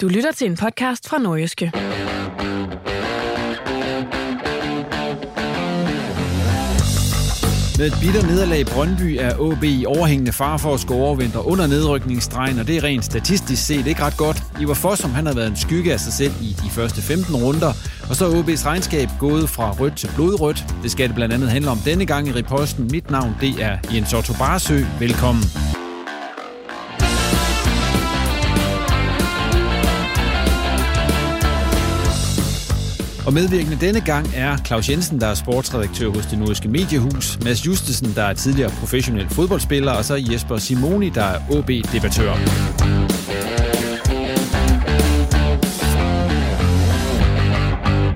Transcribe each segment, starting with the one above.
Du lytter til en podcast fra Nordjyske. Med et bitter nederlag i Brøndby er OB i overhængende far for at score overvinter under nedrykningsstregen, og det er rent statistisk set ikke ret godt. Ivar Fossum han har været en skygge af sig selv i de første 15 runder, og så er OB's regnskab gået fra rødt til blodrødt. Det skal det blandt andet handle om denne gang i reposten. Mit navn det er Jens Otto Barsø. Velkommen. Og medvirkende denne gang er Claus Jensen, der er sportsredaktør hos det nordiske mediehus, Mads Justesen, der er tidligere professionel fodboldspiller, og så Jesper Simoni, der er OB-debattør.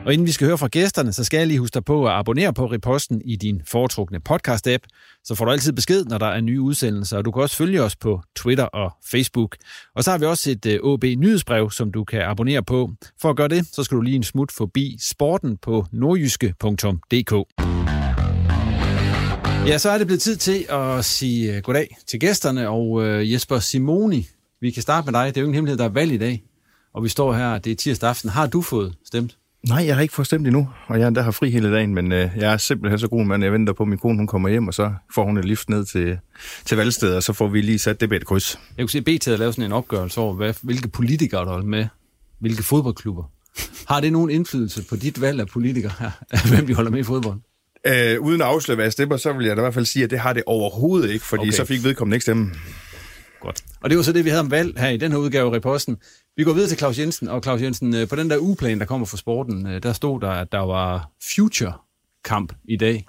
Og inden vi skal høre fra gæsterne, så skal jeg lige huske dig på at abonnere på Reposten i din foretrukne podcast-app, så får du altid besked, når der er nye udsendelser, og du kan også følge os på Twitter og Facebook. Og så har vi også et øh, OB nyhedsbrev, som du kan abonnere på. For at gøre det, så skal du lige en smut forbi sporten på nordjyske.dk. Ja, så er det blevet tid til at sige øh, goddag til gæsterne, og øh, Jesper Simoni, vi kan starte med dig. Det er jo ingen hemmelighed, der er valg i dag, og vi står her, det er tirsdag aften. Har du fået stemt? Nej, jeg har ikke fået stemt endnu, og jeg der har fri hele dagen, men øh, jeg er simpelthen så god mand. Jeg venter på, at min kone hun kommer hjem, og så får hun et lift ned til, til valgstedet, og så får vi lige sat det bedre kryds. Jeg kunne se, at BT har lavet sådan en opgørelse over, hvad, hvilke politikere der er med, hvilke fodboldklubber. Har det nogen indflydelse på dit valg af politikere hvem de holder med i fodbold? Øh, uden at afsløre, hvad jeg stemmer, så vil jeg da i hvert fald sige, at det har det overhovedet ikke, fordi okay. så fik vedkommende ikke stemme. Godt. Og det var så det, vi havde om valg her i den her udgave af Reposten. Vi går videre til Claus Jensen, og Claus Jensen, øh, på den der ugeplan, der kommer fra sporten, øh, der stod der, at der var future-kamp i dag.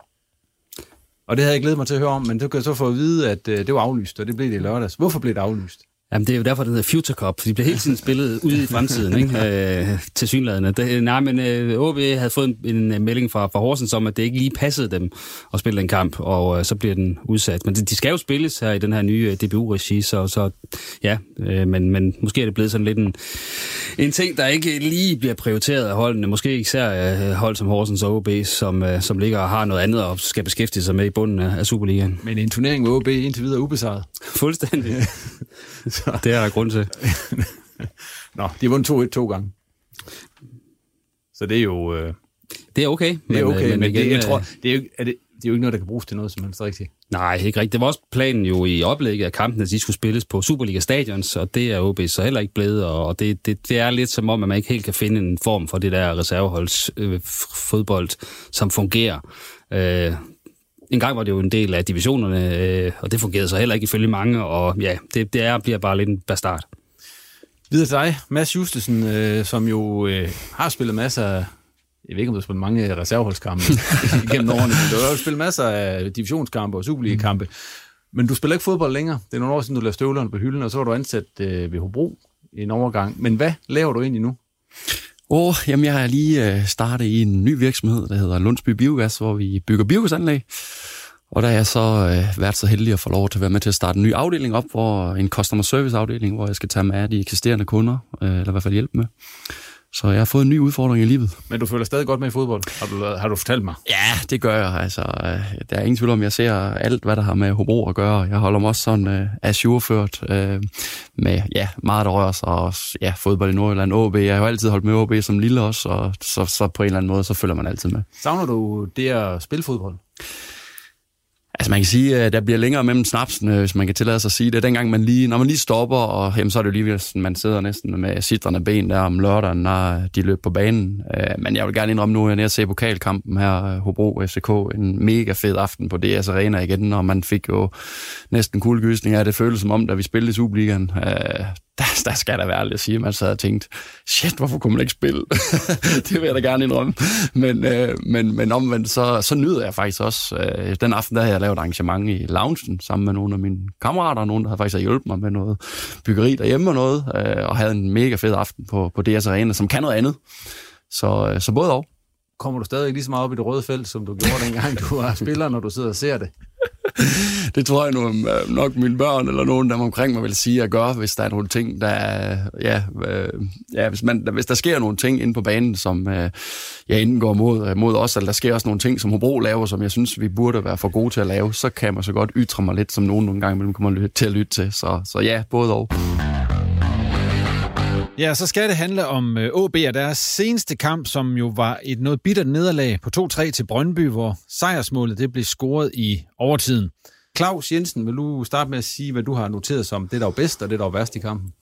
Og det havde jeg glædet mig til at høre om, men du kan så få at vide, at øh, det var aflyst, og det blev det i lørdags. Hvorfor blev det aflyst? Jamen, det er jo derfor, det hedder Future Cup, for de bliver hele tiden spillet ude i fremtiden, ikke? Øh, til synlædende. Det, nej, men øh, OB havde fået en, en melding fra, fra Horsens om, at det ikke lige passede dem at spille en kamp, og øh, så bliver den udsat. Men de, de skal jo spilles her i den her nye øh, DBU-regi, så, så ja, øh, men, men måske er det blevet sådan lidt en, en ting, der ikke lige bliver prioriteret af holdene. Måske især øh, hold som Horsens og OB, som, øh, som ligger og har noget andet og skal beskæftige sig med i bunden af, af Superligaen. Men en turnering med OB indtil videre ubesejret. Fuldstændig. Så. Det er der grund til. Nå, de har vundet 2-1 to gange. Så det er jo... Øh, det er okay. Det er okay, men, men, men igen, det, jeg tror, det er, jo, er det, det er jo ikke noget, der kan bruges til noget som helst rigtigt. Nej, ikke rigtigt. Det var også planen jo i oplægget af kampen, at de skulle spilles på Superliga-stadions, og det er OB så heller ikke blevet, og det, det, det er lidt som om, at man ikke helt kan finde en form for det der reserveholds øh, fodbold, som fungerer. Øh, en gang var det jo en del af divisionerne, øh, og det fungerede så heller ikke ifølge mange, og ja, det, det er, bliver bare lidt en bastard. Videre til dig, Mads Justesen, øh, som jo øh, har spillet masser af, jeg ved ikke, om du har spillet mange reserveholdskampe gennem årene, men du har jo spillet masser af divisionskampe og Superliga-kampe, men du spiller ikke fodbold længere. Det er nogle år siden, du lavede støvlerne på hylden, og så var du ansat øh, ved Hobro i en overgang. Men hvad laver du egentlig nu? Åh, oh, jamen jeg har lige øh, startet i en ny virksomhed, der hedder Lundsby Biogas, hvor vi bygger biogasanlæg. Og der er jeg så øh, været så heldig at få lov til at være med til at starte en ny afdeling op, hvor en customer service afdeling, hvor jeg skal tage med af de eksisterende kunder, øh, eller i hvert fald hjælpe med. Så jeg har fået en ny udfordring i livet. Men du føler stadig godt med i fodbold, har du, har du fortalt mig? Ja, det gør jeg. Altså, øh, der er ingen tvivl om, jeg ser alt, hvad der har med Hobro at gøre. Jeg holder mig også sådan øh, ajourført øh, med ja, meget, der rører sig. Og ja, fodbold i Nordjylland, OB. Jeg har jo altid holdt med OB som lille også, og så, så på en eller anden måde, så følger man altid med. Savner du det at spille fodbold? Altså man kan sige, at der bliver længere mellem snapsene, hvis man kan tillade sig at sige det. Dengang man lige, når man lige stopper, og jamen, så er det jo lige, man sidder næsten med sidrende ben der om lørdagen, når de løb på banen. Øh, men jeg vil gerne indrømme nu, at jeg ser pokalkampen her, øh, Hobro FCK, en mega fed aften på DS Arena igen, og man fik jo næsten kuldegysning af det. føles som om, da vi spillede i Superligaen, øh, der, der skal der være ærligt at sige, at man så havde tænkt, shit, hvorfor kunne man ikke spille? det vil jeg da gerne indrømme. Men, øh, men, men omvendt, så, så nyder jeg faktisk også. Øh, den aften, der havde jeg lavet arrangement i loungen sammen med nogle af mine kammerater, og nogen, der havde faktisk hjulpet mig med noget byggeri derhjemme og noget, øh, og havde en mega fed aften på, på DS Arena, som kan noget andet. Så, øh, så både og. Kommer du stadig lige så meget op i det røde felt, som du gjorde dengang, du var spiller, når du sidder og ser det? det tror jeg nu, øh, nok mine børn eller nogen der omkring mig vil sige at gøre, hvis der er nogle ting, der ja, øh, ja hvis, man, hvis der sker nogle ting inde på banen, som øh, ja, enten går mod, øh, mod os, eller der sker også nogle ting, som Hobro laver, som jeg synes, vi burde være for gode til at lave, så kan man så godt ytre mig lidt, som nogen nogle gange kommer til at lytte til. Så, så ja, både og. Ja, så skal det handle om øh, AB og deres seneste kamp, som jo var et noget bittert nederlag på 2-3 til Brøndby, hvor sejrsmålet det blev scoret i overtiden. Claus Jensen, vil du starte med at sige, hvad du har noteret som det, der var bedst og det, der var værst i kampen?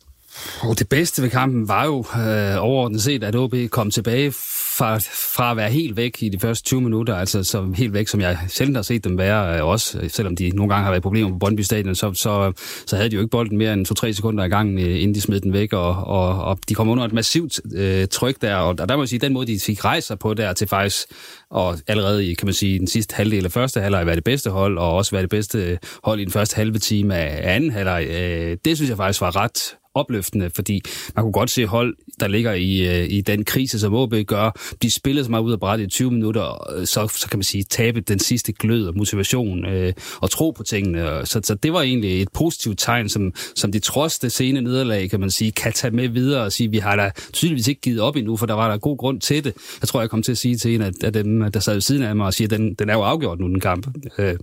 Og det bedste ved kampen var jo øh, overordnet set, at OB kom tilbage fra, fra at være helt væk i de første 20 minutter, altså som helt væk, som jeg sjældent har set dem være, øh, også øh, selvom de nogle gange har været problemer på Brøndby Stadion, så, så, så havde de jo ikke bolden mere end 2-3 sekunder i gang, øh, inden de smed den væk, og, og, og de kom under et massivt øh, tryk der, og der må jeg sige, den måde, de fik rejser på der til faktisk, og allerede i, kan man sige, den sidste halvdel af første halvleg være det bedste hold, og også være det bedste hold i den første halve time af anden halvleg, øh, det synes jeg faktisk var ret opløftende, fordi man kunne godt se hold, der ligger i, øh, i den krise, som OB gør, de spillede så meget ud af brættet i 20 minutter, øh, så, så kan man sige, tabe den sidste glød og motivation øh, og tro på tingene. Så, så det var egentlig et positivt tegn, som, som de trods det sene nederlag, kan man sige, kan tage med videre og sige, vi har da tydeligvis ikke givet op endnu, for der var der god grund til det. Jeg tror, jeg kom til at sige til en af dem, der sad ved siden af mig og siger, den, den er jo afgjort nu, den kamp. Øh,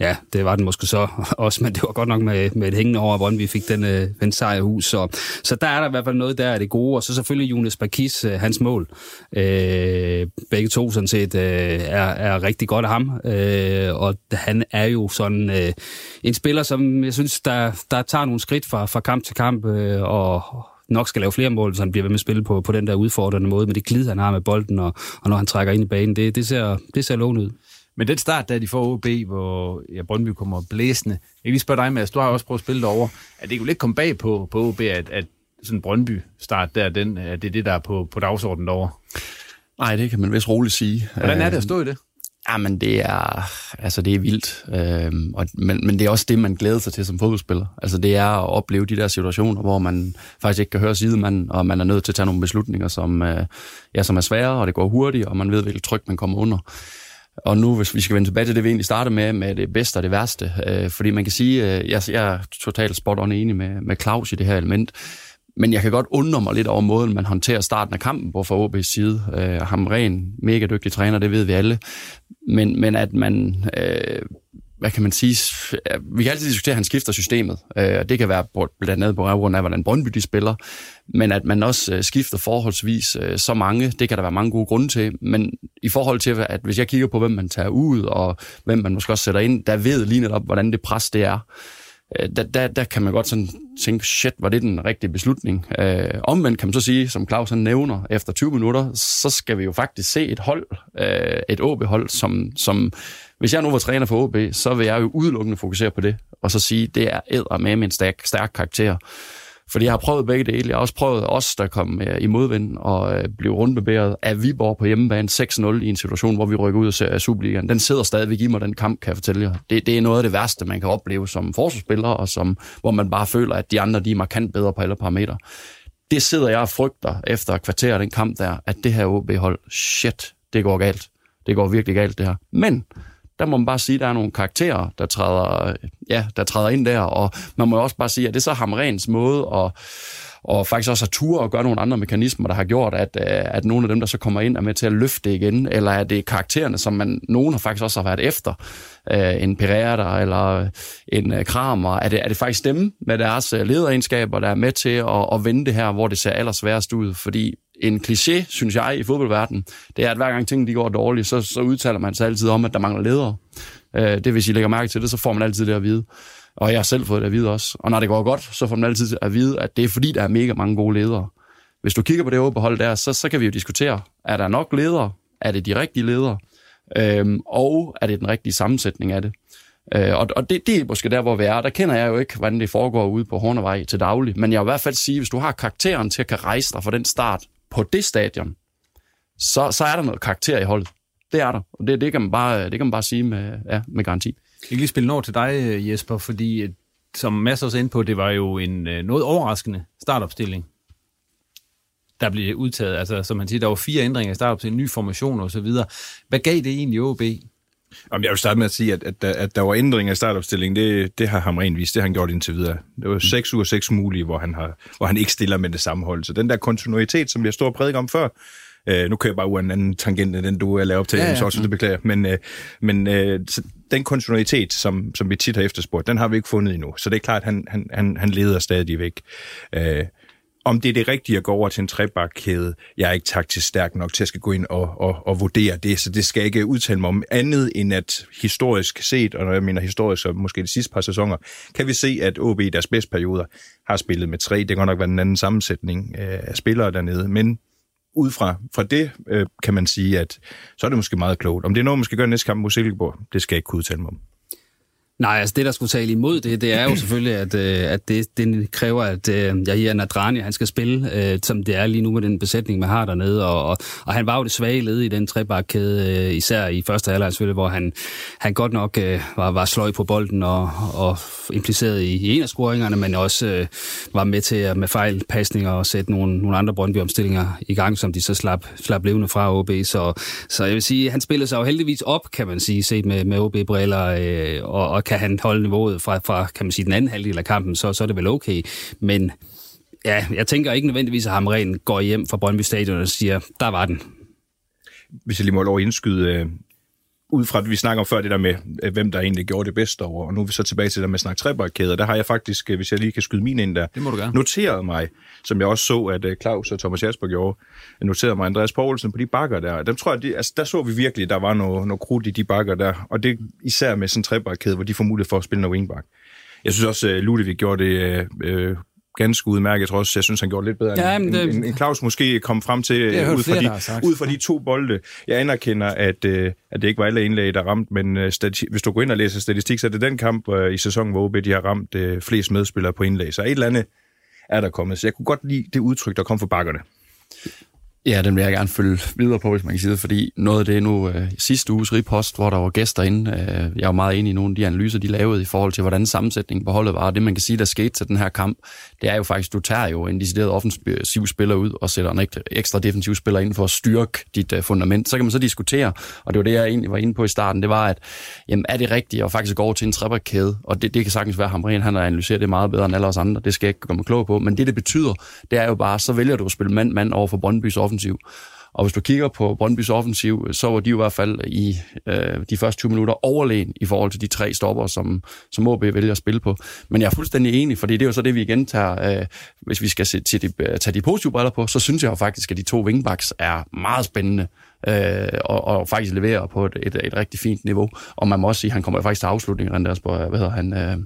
Ja, det var den måske så også, men det var godt nok med, med et hængende over, hvordan vi fik den, øh, den sejr hus. Så, så der er der i hvert fald noget der af det gode. Og så selvfølgelig Jonas Bakis, øh, hans mål. Øh, begge to sådan set øh, er, er rigtig godt af ham. Øh, og han er jo sådan øh, en spiller, som jeg synes, der, der tager nogle skridt fra, fra kamp til kamp, øh, og nok skal lave flere mål, så han bliver ved med at spille på, på den der udfordrende måde, med det glid, han har med bolden, og, og når han trækker ind i banen, det, det, ser, det ser lovende ud. Men den start, der de får OB, hvor ja, Brøndby kommer blæsende. Jeg vil lige spørge dig, Mads, du har også prøvet at spille derovre. Er det jo lidt komme bag på, på OB, at, at sådan Brøndby-start der, den, at det er det, der er på, på dagsordenen derovre? Nej, det kan man vist roligt sige. Hvordan er det at stå i det? Jamen, det er, altså, det er vildt. Øhm, og, men, men det er også det, man glæder sig til som fodboldspiller. Altså, det er at opleve de der situationer, hvor man faktisk ikke kan høre sidemanden, og man er nødt til at tage nogle beslutninger, som, øh, ja, som er svære, og det går hurtigt, og man ved, hvilket tryk man kommer under. Og nu, hvis vi skal vende tilbage til det, vi egentlig startede med, med det bedste og det værste, øh, fordi man kan sige, øh, jeg, jeg er totalt spot on enig med, med Claus i det her element, men jeg kan godt undre mig lidt over måden, man håndterer starten af kampen på fra OB's side. Øh, ham ren, mega dygtig træner, det ved vi alle. Men, men at man øh, hvad kan man sige, vi kan altid diskutere, at han skifter systemet. Øh, det kan være blandt andet på grund af, hvordan Brøndby de spiller, men at man også øh, skifter forholdsvis øh, så mange, det kan der være mange gode grunde til, men i forhold til, at hvis jeg kigger på, hvem man tager ud, og hvem man måske også sætter ind, der ved lige netop, hvordan det pres det er. Der, der, der kan man godt sådan tænke, shit, var det den rigtige beslutning? Øh, omvendt kan man så sige, som Claus han nævner, efter 20 minutter, så skal vi jo faktisk se et hold, øh, et OB-hold, som, som hvis jeg nu var træner for OB, så vil jeg jo udelukkende fokusere på det, og så sige, det er æder med min stærk, stærk karakter. Fordi jeg har prøvet begge dele. Jeg har også prøvet os, der kom øh, i modvind og øh, blev rundbebæret af Viborg på hjemmebane 6-0 i en situation, hvor vi rykker ud af Superligaen. Den sidder stadigvæk i mig, den kamp, kan jeg fortælle jer. Det, det er noget af det værste, man kan opleve som forsvarsspiller, og som, hvor man bare føler, at de andre de er markant bedre på alle parametre. Det sidder jeg og frygter efter kvarter af den kamp der, at det her OB-hold, shit, det går galt. Det går virkelig galt, det her. Men der må man bare sige, at der er nogle karakterer, der træder, ja, der træder ind der, og man må også bare sige, at det er så Hamrens måde at og faktisk også har tur og gøre nogle andre mekanismer, der har gjort, at, øh, at nogle af dem, der så kommer ind, er med til at løfte det igen, eller er det karaktererne, som man, nogen har faktisk også har været efter, øh, en Pereira eller en øh, Kramer, er det, er det faktisk dem med deres lederegenskaber, der er med til at, at vende det her, hvor det ser allersværest ud, fordi en kliché, synes jeg, i fodboldverdenen, det er, at hver gang tingene de går dårligt, så, så udtaler man sig altid om, at der mangler ledere. Øh, det hvis I lægger mærke til det, så får man altid det at vide. Og jeg har selv fået det at vide også. Og når det går godt, så får man altid at vide, at det er fordi, der er mega mange gode ledere. Hvis du kigger på det åbehold der, så, så kan vi jo diskutere, er der nok ledere? Er det de rigtige ledere? Øhm, og er det den rigtige sammensætning af det? Øh, og og det, det er måske der, hvor vi er. Der kender jeg jo ikke, hvordan det foregår ude på Hornevej til daglig. Men jeg vil i hvert fald sige, hvis du har karakteren til at kan rejse dig for den start på det stadion, så, så er der noget karakter i holdet. Det er der. Og det, det, kan, man bare, det kan man bare sige med, ja, med garanti. Jeg kan lige spille over til dig, Jesper, fordi som Mads også ind på, det var jo en øh, noget overraskende startopstilling, der blev udtaget. Altså, som man siger, der var fire ændringer i startopstillingen, ny formation og så videre. Hvad gav det egentlig OB? Jamen, jeg vil starte med at sige, at, at, at der var ændringer i startopstillingen. Det, det har ham rent vist. Det har han gjort indtil videre. Det var seks uger seks mulige, hvor han, har, hvor han ikke stiller med det samme hold. Så den der kontinuitet, som vi har stået og prædiket om før, Øh, nu kører jeg bare ud en anden tangent, end den du lavede op til, ja, ja. så også det beklager. Men, øh, men øh, den kontinuitet, som, som vi tit har efterspurgt, den har vi ikke fundet endnu. Så det er klart, han, han, han, han leder stadig væk. Øh, om det er det rigtige at gå over til en trebakkæde, jeg er ikke taktisk stærk nok til at skal gå ind og, og, og vurdere det, så det skal jeg ikke udtale mig om andet end at historisk set, og når jeg mener historisk, så måske de sidste par sæsoner, kan vi se, at OB i deres bedste perioder har spillet med tre. Det kan nok være en anden sammensætning øh, af spillere dernede, men ud fra, fra det øh, kan man sige, at så er det måske meget klogt. Om det er noget, man skal gøre næste kamp mod Silkeborg, det skal jeg ikke kunne udtale mig om. Nej, altså det, der skulle tale imod det, det er jo selvfølgelig, at, øh, at det, det kræver, at øh, Yahya Nadrani, han skal spille, øh, som det er lige nu med den besætning, man har dernede. Og, og, og han var jo det svage led i den trebakkæde, øh, især i første halvleg selvfølgelig, hvor han, han godt nok øh, var, var sløj på bolden og, og impliceret i, i en af scoringerne, men også øh, var med til at med fejlpasninger og sætte nogle, nogle andre Brøndby-omstillinger i gang, som de så slap, slap levende fra OB. Så, så jeg vil sige, han spillede sig jo heldigvis op, kan man sige, set med, med OB-briller, øh, og, og kan han holde niveauet fra, fra kan man sige, den anden halvdel af kampen, så, så er det vel okay. Men ja, jeg tænker ikke nødvendigvis, at Hamren går hjem fra Brøndby Stadion og siger, der var den. Hvis jeg lige må lov at indskyde, øh, ud fra, at vi snakker om før det der med, øh, hvem der egentlig gjorde det bedste over, og nu er vi så tilbage til det der med snak trebakkæder, der har jeg faktisk, øh, hvis jeg lige kan skyde min ind der, det må du gerne. noteret mig, som jeg også så, at Claus og Thomas Jasper gjorde, noterede mig Andreas Poulsen på de bakker der. Dem tror jeg, de, altså, der så vi virkelig, der var noget, noget krudt i de bakker der, og det især med sådan en hvor de får mulighed for at spille noget wingback. Jeg synes også, Ludvig gjorde det øh, ganske udmærket. Også, jeg synes, han gjorde lidt bedre, ja, end, det, end, end Claus måske kom frem til ud, fra de, ud fra de to bolde. Jeg anerkender, at, øh, at det ikke var alle indlæg, der ramte, men øh, stati- hvis du går ind og læser statistik, så er det den kamp øh, i sæsonen, hvor OB de har ramt øh, flest medspillere på indlæg. Så et eller andet er der kommet. Så jeg kunne godt lide det udtryk, der kom fra bakkerne. Ja, den vil jeg gerne følge videre på, hvis man kan sige det, fordi noget af det nu øh, sidste uges ripost, hvor der var gæster inde, øh, jeg var meget enig i nogle af de analyser, de lavede i forhold til, hvordan sammensætningen på holdet var. Det, man kan sige, der skete til den her kamp, det er jo faktisk, du tager jo en decideret offensiv spiller ud og sætter en ekstra defensiv spiller ind for at styrke dit øh, fundament. Så kan man så diskutere, og det var det, jeg egentlig var inde på i starten, det var, at jamen, er det rigtigt at faktisk gå over til en trebakkæde? Og det, det kan sagtens være, at Hamren han har analyseret det meget bedre end alle os andre. Det skal jeg ikke komme klog på. Men det, det betyder, det er jo bare, så vælger du at spille mand-mand over for Brøndby's offensiv. Og hvis du kigger på Brøndbys offensiv, så var de jo i hvert fald i øh, de første 20 minutter overlegen i forhold til de tre stopper, som, som OB vælger at spille på. Men jeg er fuldstændig enig, fordi det er jo så det, vi igen tager, øh, hvis vi skal se, til de, tage de positive briller på, så synes jeg jo faktisk, at de to wingbacks er meget spændende øh, og, og faktisk leverer på et, et, et rigtig fint niveau. Og man må også sige, at han kommer faktisk til afslutningen, Andreas, på, hvad hedder han... Øh,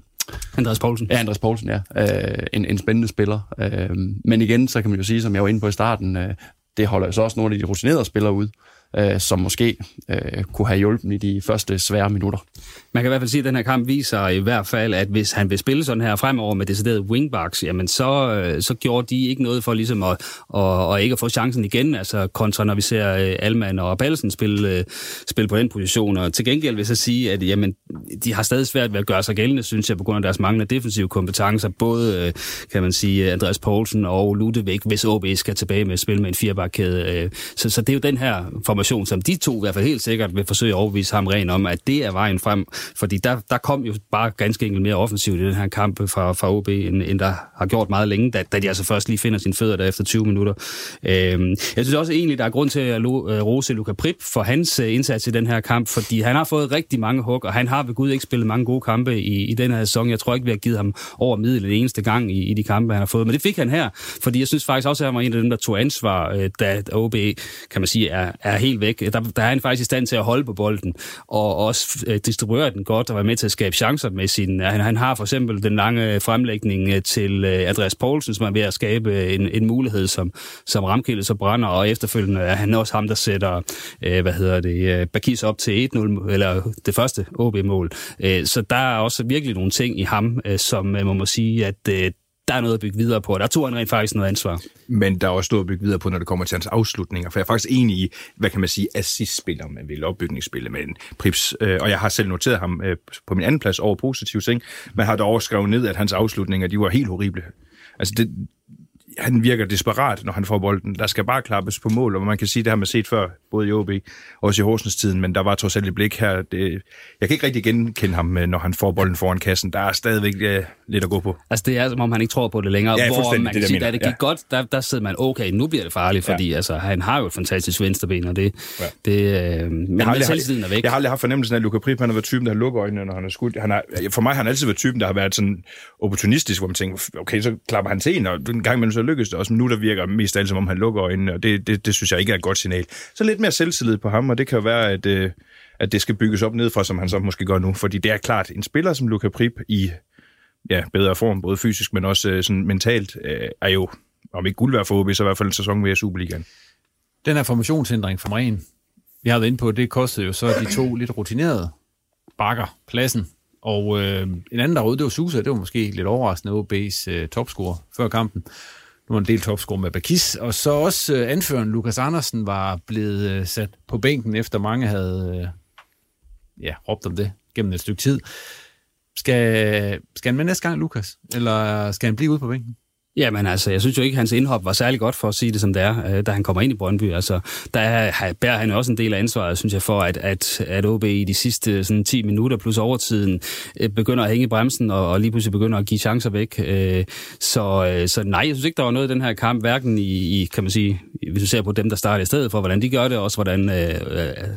Andreas Poulsen. Ja, Andreas Poulsen, ja. Øh, en, en spændende spiller. Øh, men igen, så kan man jo sige, som jeg var inde på i starten, øh, det holder så også nogle af de rutinerede spillere ud, øh, som måske øh, kunne have hjulpet i de første svære minutter. Man kan i hvert fald sige, at den her kamp viser i hvert fald, at hvis han vil spille sådan her fremover med decideret wingbacks, jamen så, øh, så gjorde de ikke noget for ligesom at, og, og ikke at få chancen igen, altså kontra når vi ser øh, Alman og Balsen spille, øh, spille på den position. Og til gengæld vil jeg så sige, at jamen, de har stadig svært ved at gøre sig gældende, synes jeg, på grund af deres manglende defensive kompetencer. Både, øh, kan man sige, Andreas Poulsen og Ludevig, hvis OB skal tilbage med at spille med en firebakkæde. Øh, så, så det er jo den her information, som de to i hvert fald helt sikkert vil forsøge at overbevise ham ren om, at det er vejen frem. Fordi der, der kom jo bare ganske enkelt mere offensivt i den her kamp fra, fra OB, end, end der har gjort meget længe, da, da de altså først lige finder sine fødder der efter 20 minutter. Øhm, jeg synes også egentlig, der er grund til at øh, rose Luka Prip for hans øh, indsats i den her kamp, fordi han har fået rigtig mange hug, og han har ved Gud ikke spillet mange gode kampe i, i den her sæson. Jeg tror ikke, vi har givet ham over middel den eneste gang i, i de kampe, han har fået. Men det fik han her, fordi jeg synes faktisk også, at han var en af dem, der tog ansvar, øh, da OB, kan man sige, er, er helt helt væk. Der, der er han faktisk i stand til at holde på bolden, og også øh, distribuere den godt, og være med til at skabe chancer med sin... Øh, han, han har for eksempel den lange øh, fremlægning øh, til øh, Andreas Poulsen, som er ved at skabe en, en mulighed, som, som Ramkilde så brænder, og efterfølgende er han også ham, der sætter, hvad hedder det, Bakis op til 1-0, eller det første OB-mål. Så der er også virkelig nogle ting i ham, som man må sige, at der er noget at bygge videre på. Der tog han rent faktisk noget ansvar. Men der er også noget at bygge videre på, når det kommer til hans afslutninger. For jeg er faktisk enig i, hvad kan man sige, assistspiller, man vil opbygningsspille med en Prips. Øh, og jeg har selv noteret ham øh, på min anden plads over positive ting, men har dog skrevet ned, at hans afslutninger, de var helt horrible. Altså det, han virker desperat, når han får bolden. Der skal bare klappes på mål, og man kan sige, det har man set før, både i OB og også i Horsens tiden, men der var trods alt et blik her. Det, jeg kan ikke rigtig genkende ham, øh, når han får bolden foran kassen. Der er stadigvæk ja, lidt at gå på. Altså det er, som om han ikke tror på det længere. Ja, hvor man kan det, sige, da det gik ja. godt, der, der sidder man, okay, nu bliver det farligt, fordi ja. altså, han har jo et fantastisk venstreben, og det, ja. det øh, men jeg har, aldrig, er væk. jeg har aldrig haft fornemmelsen af, at Luka Prip, han har været typen, der har lukket øjnene, når han har skudt. Han har, for mig har han altid været typen, der har været sådan opportunistisk, hvor man tænker, okay, så klapper han til en, og en gang imellem så lykkes det også, men nu der virker mest alt, som om han lukker øjnene, og det, det, det synes jeg ikke er et godt signal. Så lidt mere selvtillid på ham, og det kan jo være, at, øh, at det skal bygges op nedefra, som han så måske gør nu. Fordi det er klart, en spiller som Luka Prip i ja, bedre form, både fysisk, men også øh, sådan mentalt, øh, er jo, om ikke guld værd for OB, så i hvert fald en sæson ved Superligaen. Den her formationsændring fra Maren, vi har været inde på, det kostede jo så de to lidt rutinerede bakker pladsen. Og øh, en anden, der rød, det var Susa. Det var måske lidt overraskende OB's øh, topscorer før kampen. Nu var en del topscorer med Bakis. Og så også øh, anføreren Lukas Andersen var blevet øh, sat på bænken, efter mange havde øh, ja, råbt om det gennem et stykke tid. Skal, skal han med næste gang, Lukas? Eller skal han blive ude på bænken? Jamen altså, jeg synes jo ikke, at hans indhop var særlig godt for at sige det som det er, øh, da han kommer ind i Brøndby. Altså, der bærer han også en del af ansvaret, synes jeg, for at, at, at OB i de sidste sådan, 10 minutter plus overtiden øh, begynder at hænge i bremsen og, og lige pludselig begynder at give chancer væk. Øh, så, så nej, jeg synes ikke, der var noget i den her kamp, hverken i, i kan man sige, hvis du ser på dem, der starter i stedet for, hvordan de gør det, og også hvordan øh,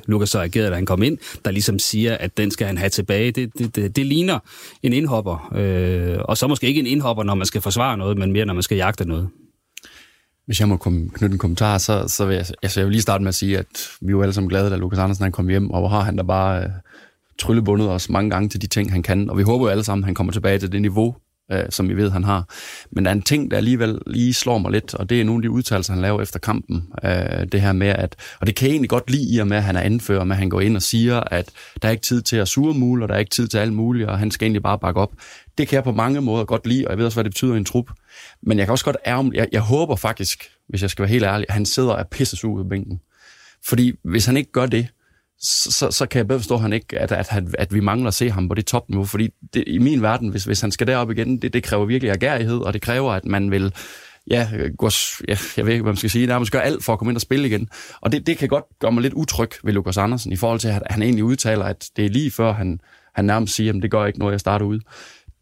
Lukas så agerede, da han kom ind, der ligesom siger, at den skal han have tilbage. Det, det, det, det ligner en indhopper. Øh, og så måske ikke en indhopper, når man skal forsvare noget, men mere når man skal jagte noget. Hvis jeg må komme, knytte en kommentar, så, så vil jeg, altså jeg vil lige starte med at sige, at vi er alle sammen glade, da Lukas Andersen han kom hjem, og hvor har han da bare øh, tryllebundet os mange gange til de ting, han kan. Og vi håber jo alle sammen, at han kommer tilbage til det niveau, øh, som vi ved, han har. Men der er en ting, der alligevel lige slår mig lidt, og det er nogle af de udtalelser, han laver efter kampen. Øh, det her med, at, og det kan jeg egentlig godt lide i og med, at han er anfører, med at han går ind og siger, at der er ikke tid til at surmule, og der er ikke tid til alt muligt, og han skal egentlig bare bakke op. Det kan jeg på mange måder godt lide, og jeg ved også, hvad det betyder i en trup. Men jeg kan også godt ærge, jeg, jeg håber faktisk, hvis jeg skal være helt ærlig, at han sidder og er pissesug på bænken. Fordi hvis han ikke gør det, så, så kan jeg bedre forstå, at, han ikke, at, at, at, at vi mangler at se ham på det topniveau. Fordi det, i min verden, hvis, hvis han skal derop igen, det, det kræver virkelig agerighed, og det kræver, at man vil ja, går, ja, jeg ved ikke, hvad man skal sige, nærmest gør alt for at komme ind og spille igen. Og det, det kan godt gøre mig lidt utryg ved Lukas Andersen, i forhold til, at han egentlig udtaler, at det er lige før, han, han nærmest siger, at det gør ikke noget, jeg starter ud.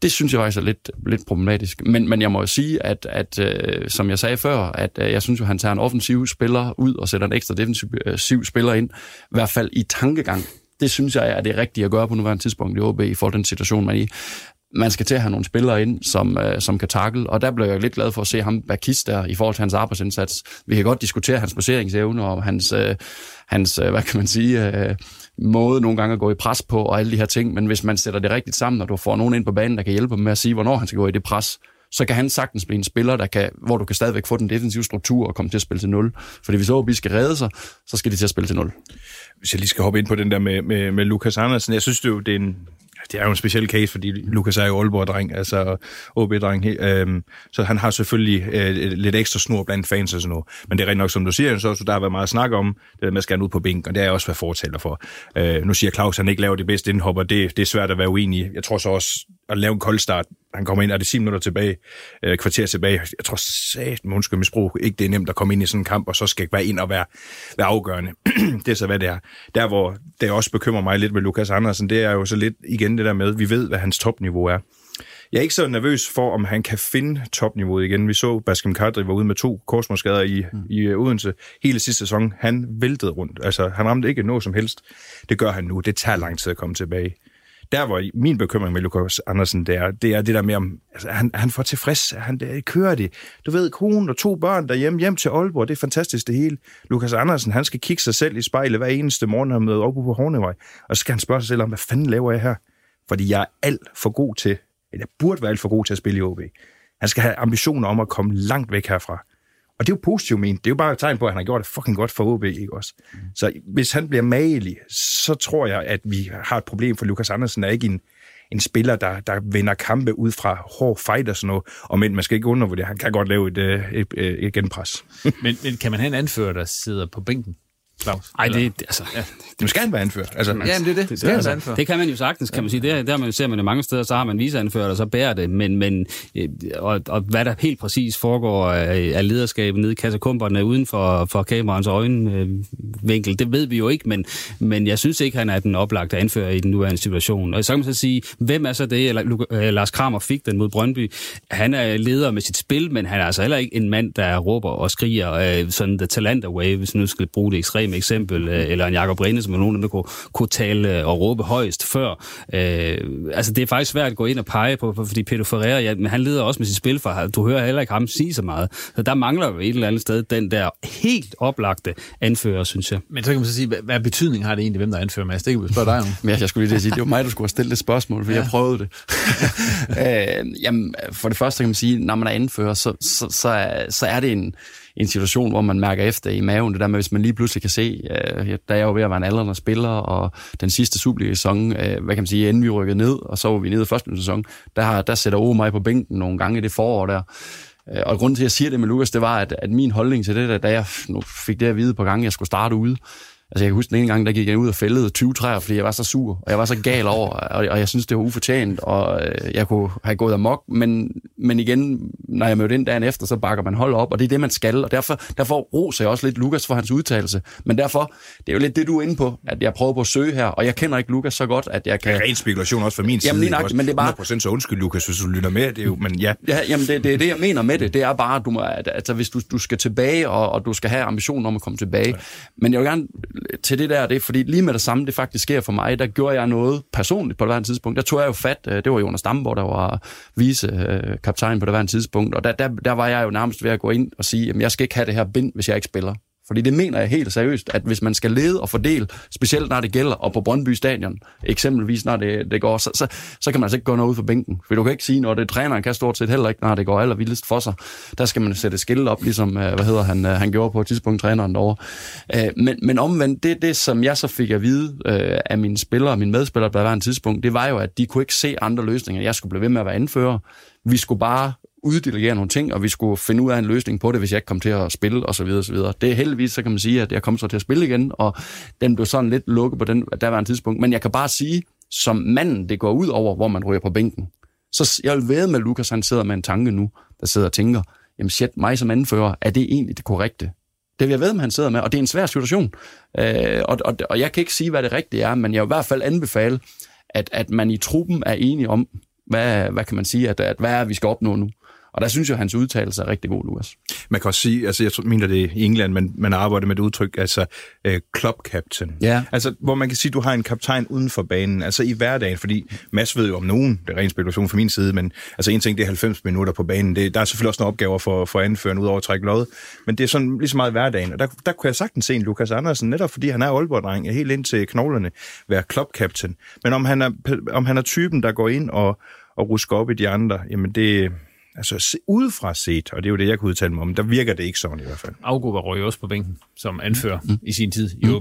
Det synes jeg faktisk er lidt, lidt problematisk. Men, men jeg må jo sige, at, at øh, som jeg sagde før, at øh, jeg synes jo, han tager en offensiv spiller ud og sætter en ekstra defensiv øh, spiller ind, i hvert fald i tankegang. Det synes jeg er det rigtige at gøre på nuværende tidspunkt i OB i forhold til den situation, man er i. Man skal til at have nogle spillere ind, som, øh, som kan takle, og der blev jeg lidt glad for at se ham Bakis der i forhold til hans arbejdsindsats. Vi kan godt diskutere hans placeringsevne og hans, øh, hans øh, hvad kan man sige, øh, måde nogle gange at gå i pres på og alle de her ting, men hvis man sætter det rigtigt sammen, og du får nogen ind på banen, der kan hjælpe dem med at sige, hvornår han skal gå i det pres, så kan han sagtens blive en spiller, der kan, hvor du kan stadigvæk få den defensive struktur og komme til at spille til 0. Fordi hvis OB skal redde sig, så skal de til at spille til 0. Hvis jeg lige skal hoppe ind på den der med, med, med Lukas Andersen, jeg synes det, jo, det er en, det er jo en speciel case, fordi Lukas er jo Aalborg-dreng, altså OB-dreng, øhm, så han har selvfølgelig øh, lidt ekstra snor blandt fans og sådan noget. Men det er rent nok, som du siger, så, så der har været meget snak om, det der med at skal ud på bænken, og det er jeg også været fortaler for. Øh, nu siger Claus, at han ikke laver det bedste indhopper, det, det er svært at være uenig. Jeg tror så også, at lave en kold start han kommer ind, er det 10 minutter tilbage, øh, kvarter tilbage. Jeg tror sat, undskyld mit sprog, ikke det er nemt at komme ind i sådan en kamp, og så skal være ind og være, være afgørende. det er så, hvad det er. Der, hvor det også bekymrer mig lidt med Lukas Andersen, det er jo så lidt igen det der med, vi ved, hvad hans topniveau er. Jeg er ikke så nervøs for, om han kan finde topniveauet igen. Vi så, Baskem Kadri var ude med to korsmålsskader i, mm. i øh, Odense hele sidste sæson. Han væltede rundt. Altså, han ramte ikke noget som helst. Det gør han nu. Det tager lang tid at komme tilbage. Der hvor min bekymring med Lukas Andersen, det er det, er det der med, om altså, han, han får tilfreds, han der, kører det. Du ved, kone og to børn derhjemme, hjem til Aalborg, det er fantastisk det hele. Lukas Andersen, han skal kigge sig selv i spejlet hver eneste morgen, han møder op på Hornevej, og så skal han spørge sig selv om, hvad fanden laver jeg her? Fordi jeg er alt for god til eller burde være alt for god til at spille i OB. Han skal have ambitioner om at komme langt væk herfra. Og det er jo positivt ment. Det er jo bare et tegn på, at han har gjort det fucking godt for OB, ikke også? Mm. Så hvis han bliver magelig, så tror jeg, at vi har et problem, for Lukas Andersen er ikke en, en spiller, der, der vinder kampe ud fra hård fight og sådan noget. Og men man skal ikke undervurdere, han kan godt lave et, øh, et, et, et genpres. men, men kan man have en anfører, der sidder på bænken? Claus? Ej, det, altså, ja. Nu skal han være anført. Altså, ja, men det er det. Det, det, altså, anført. det kan man jo sagtens, kan man sige. Det, der man ser man jo mange steder, så har man viseanført, og så bærer det. Men, men øh, og, og, hvad der helt præcis foregår af, af lederskabet nede i kassakumperne uden for, for kameraens øjenvinkel, det ved vi jo ikke, men, men jeg synes ikke, han er den oplagte anfører i den nuværende situation. Og så kan man så sige, hvem er så det? Eller, øh, Lars Kramer fik den mod Brøndby. Han er leder med sit spil, men han er altså heller ikke en mand, der råber og skriger øh, sådan the talent away, hvis nu skal bruge det ekstremt ekstreme eksempel, øh, eller en Jakob Rene, som er nogen, der kunne, kunne tale øh, og råbe højst før. Øh, altså, det er faktisk svært at gå ind og pege på, fordi Peter Ferreira, ja, men han leder også med sit spil, for du hører heller ikke ham sige så meget. Så der mangler jo et eller andet sted den der helt oplagte anfører, synes jeg. Men så kan man så sige, hvad, hvad betydning har det egentlig, hvem der anfører Mads? Det kan vi spørge dig om. Men jeg skulle lige sige, det var mig, der skulle have stillet et spørgsmål, for ja. jeg prøvede det. øh, jamen, for det første kan man sige, når man er anfører, så, så, så, er, så er det en, en situation, hvor man mærker efter i maven. Det der med, hvis man lige pludselig kan se, øh, der er jeg jo ved at være en aldrende spiller, og den sidste Superliga-sæson, øh, hvad kan man sige, inden vi rykkede ned, og så var vi nede i første sæson, der, har, der sætter Ove mig på bænken nogle gange i det forår der. Øh, og grunden til, at jeg siger det med Lukas, det var, at, at min holdning til det, der, da jeg nu fik det at vide på gange, jeg skulle starte ude, Altså, jeg kan huske den ene gang, der gik jeg ud og fældede 20 træer, fordi jeg var så sur, og jeg var så gal over, og, og jeg synes, det var ufortjent, og øh, jeg kunne have gået amok, men, men igen, når jeg mødte ind dagen efter, så bakker man hold op, og det er det, man skal, og derfor, derfor roser jeg også lidt Lukas for hans udtalelse, men derfor, det er jo lidt det, du er inde på, at jeg prøver på at søge her, og jeg kender ikke Lukas så godt, at jeg kan... Det er ren spekulation også fra min side. Jamen, men det er bare... 100% så undskyld, Lukas, hvis du lytter med, det er jo, men ja. ja jamen, det, det er det, jeg mener med det, det er bare, du må, at, altså, hvis du, du skal tilbage, og, og du skal have ambitionen om at komme tilbage, men jeg vil gerne til det der, det fordi lige med det samme, det faktisk sker for mig, der gjorde jeg noget personligt på det værende tidspunkt. Der tog jeg jo fat, øh, det var Jonas Damborg, der var vice øh, kaptajn på det værende tidspunkt, og der, der, der var jeg jo nærmest ved at gå ind og sige, at jeg skal ikke have det her bind, hvis jeg ikke spiller. Fordi det mener jeg helt seriøst, at hvis man skal lede og fordele, specielt når det gælder, og på Brøndby Stadion, eksempelvis når det, det går, så, så, så kan man altså ikke gå noget ud for bænken. For du kan ikke sige, når det træneren kan stort set heller ikke, når det går allervildest for sig. Der skal man sætte skilt op, ligesom, øh, hvad hedder han, øh, han gjorde på et tidspunkt, træneren derovre. Øh, men, men omvendt, det, det som jeg så fik at vide af mine spillere, mine medspillere på et tidspunkt, det var jo, at de kunne ikke se andre løsninger. Jeg skulle blive ved med at være anfører. Vi skulle bare uddelegere nogle ting, og vi skulle finde ud af en løsning på det, hvis jeg ikke kom til at spille, og så videre, og så videre. Det er heldigvis, så kan man sige, at jeg kom så til at spille igen, og den blev sådan lidt lukket på den, der var en tidspunkt. Men jeg kan bare sige, som manden det går ud over, hvor man ryger på bænken. Så jeg vil ved med, at Lukas han sidder med en tanke nu, der sidder og tænker, jamen shit, mig som anfører, er det egentlig det korrekte? Det vil jeg ved med, han sidder med, og det er en svær situation. Øh, og, og, og jeg kan ikke sige, hvad det rigtige er, men jeg vil i hvert fald anbefale, at, at man i truppen er enige om, hvad, hvad kan man sige, at, at hvad er, vi skal opnå nu. Og der synes jeg, at hans udtalelse er rigtig god, Lukas. Man kan også sige, altså jeg mener det i England, men man arbejder med et udtryk, altså uh, club captain. Ja. Altså, hvor man kan sige, at du har en kaptajn uden for banen, altså i hverdagen, fordi Mads ved jo om nogen, det er ren spekulation fra min side, men altså en ting, det er 90 minutter på banen, det, der er selvfølgelig også nogle opgaver for, for anføren ud over at trække lod, men det er sådan lige så meget hverdagen, og der, der kunne jeg sagtens se en Lukas Andersen, netop fordi han er Aalborg-dreng, er helt ind til knoglerne, være club captain. Men om han er, om han er typen, der går ind og, og rusker op i de andre, jamen det, altså udefra set, og det er jo det, jeg kunne udtale mig om, der virker det ikke sådan i hvert fald. Augo var røg også på bænken, som anfører mm. i sin tid i mm.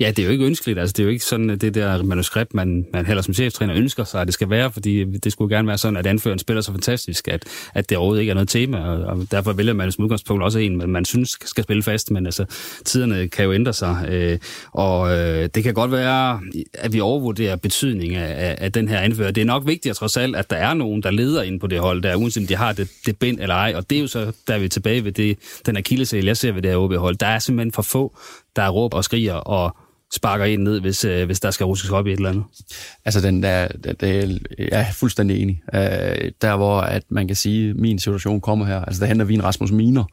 Ja, det er jo ikke ønskeligt. Altså, det er jo ikke sådan, at det der manuskript, man, man heller som cheftræner ønsker sig, at det skal være, fordi det skulle gerne være sådan, at anføreren spiller så fantastisk, at, at det overhovedet ikke er noget tema, og, og derfor vælger man som udgangspunkt også en, man, man synes skal spille fast, men altså, tiderne kan jo ændre sig, øh, og øh, det kan godt være, at vi overvurderer betydningen af, af, af den her anfører. Det er nok vigtigt trods alt, at der er nogen, der leder ind på det hold, der uanset om de har det, det bind eller ej, og det er jo så, der er vi tilbage ved det, den akillesæl, jeg ser ved det her OB-hold. Der er simpelthen for få, der råber og skriger og sparker en ned, hvis, øh, hvis der skal ruskes op i et eller andet. Altså, den der, det, der jeg er fuldstændig enig. Øh, der, hvor at man kan sige, at min situation kommer her, altså der henter vi en Rasmus Miner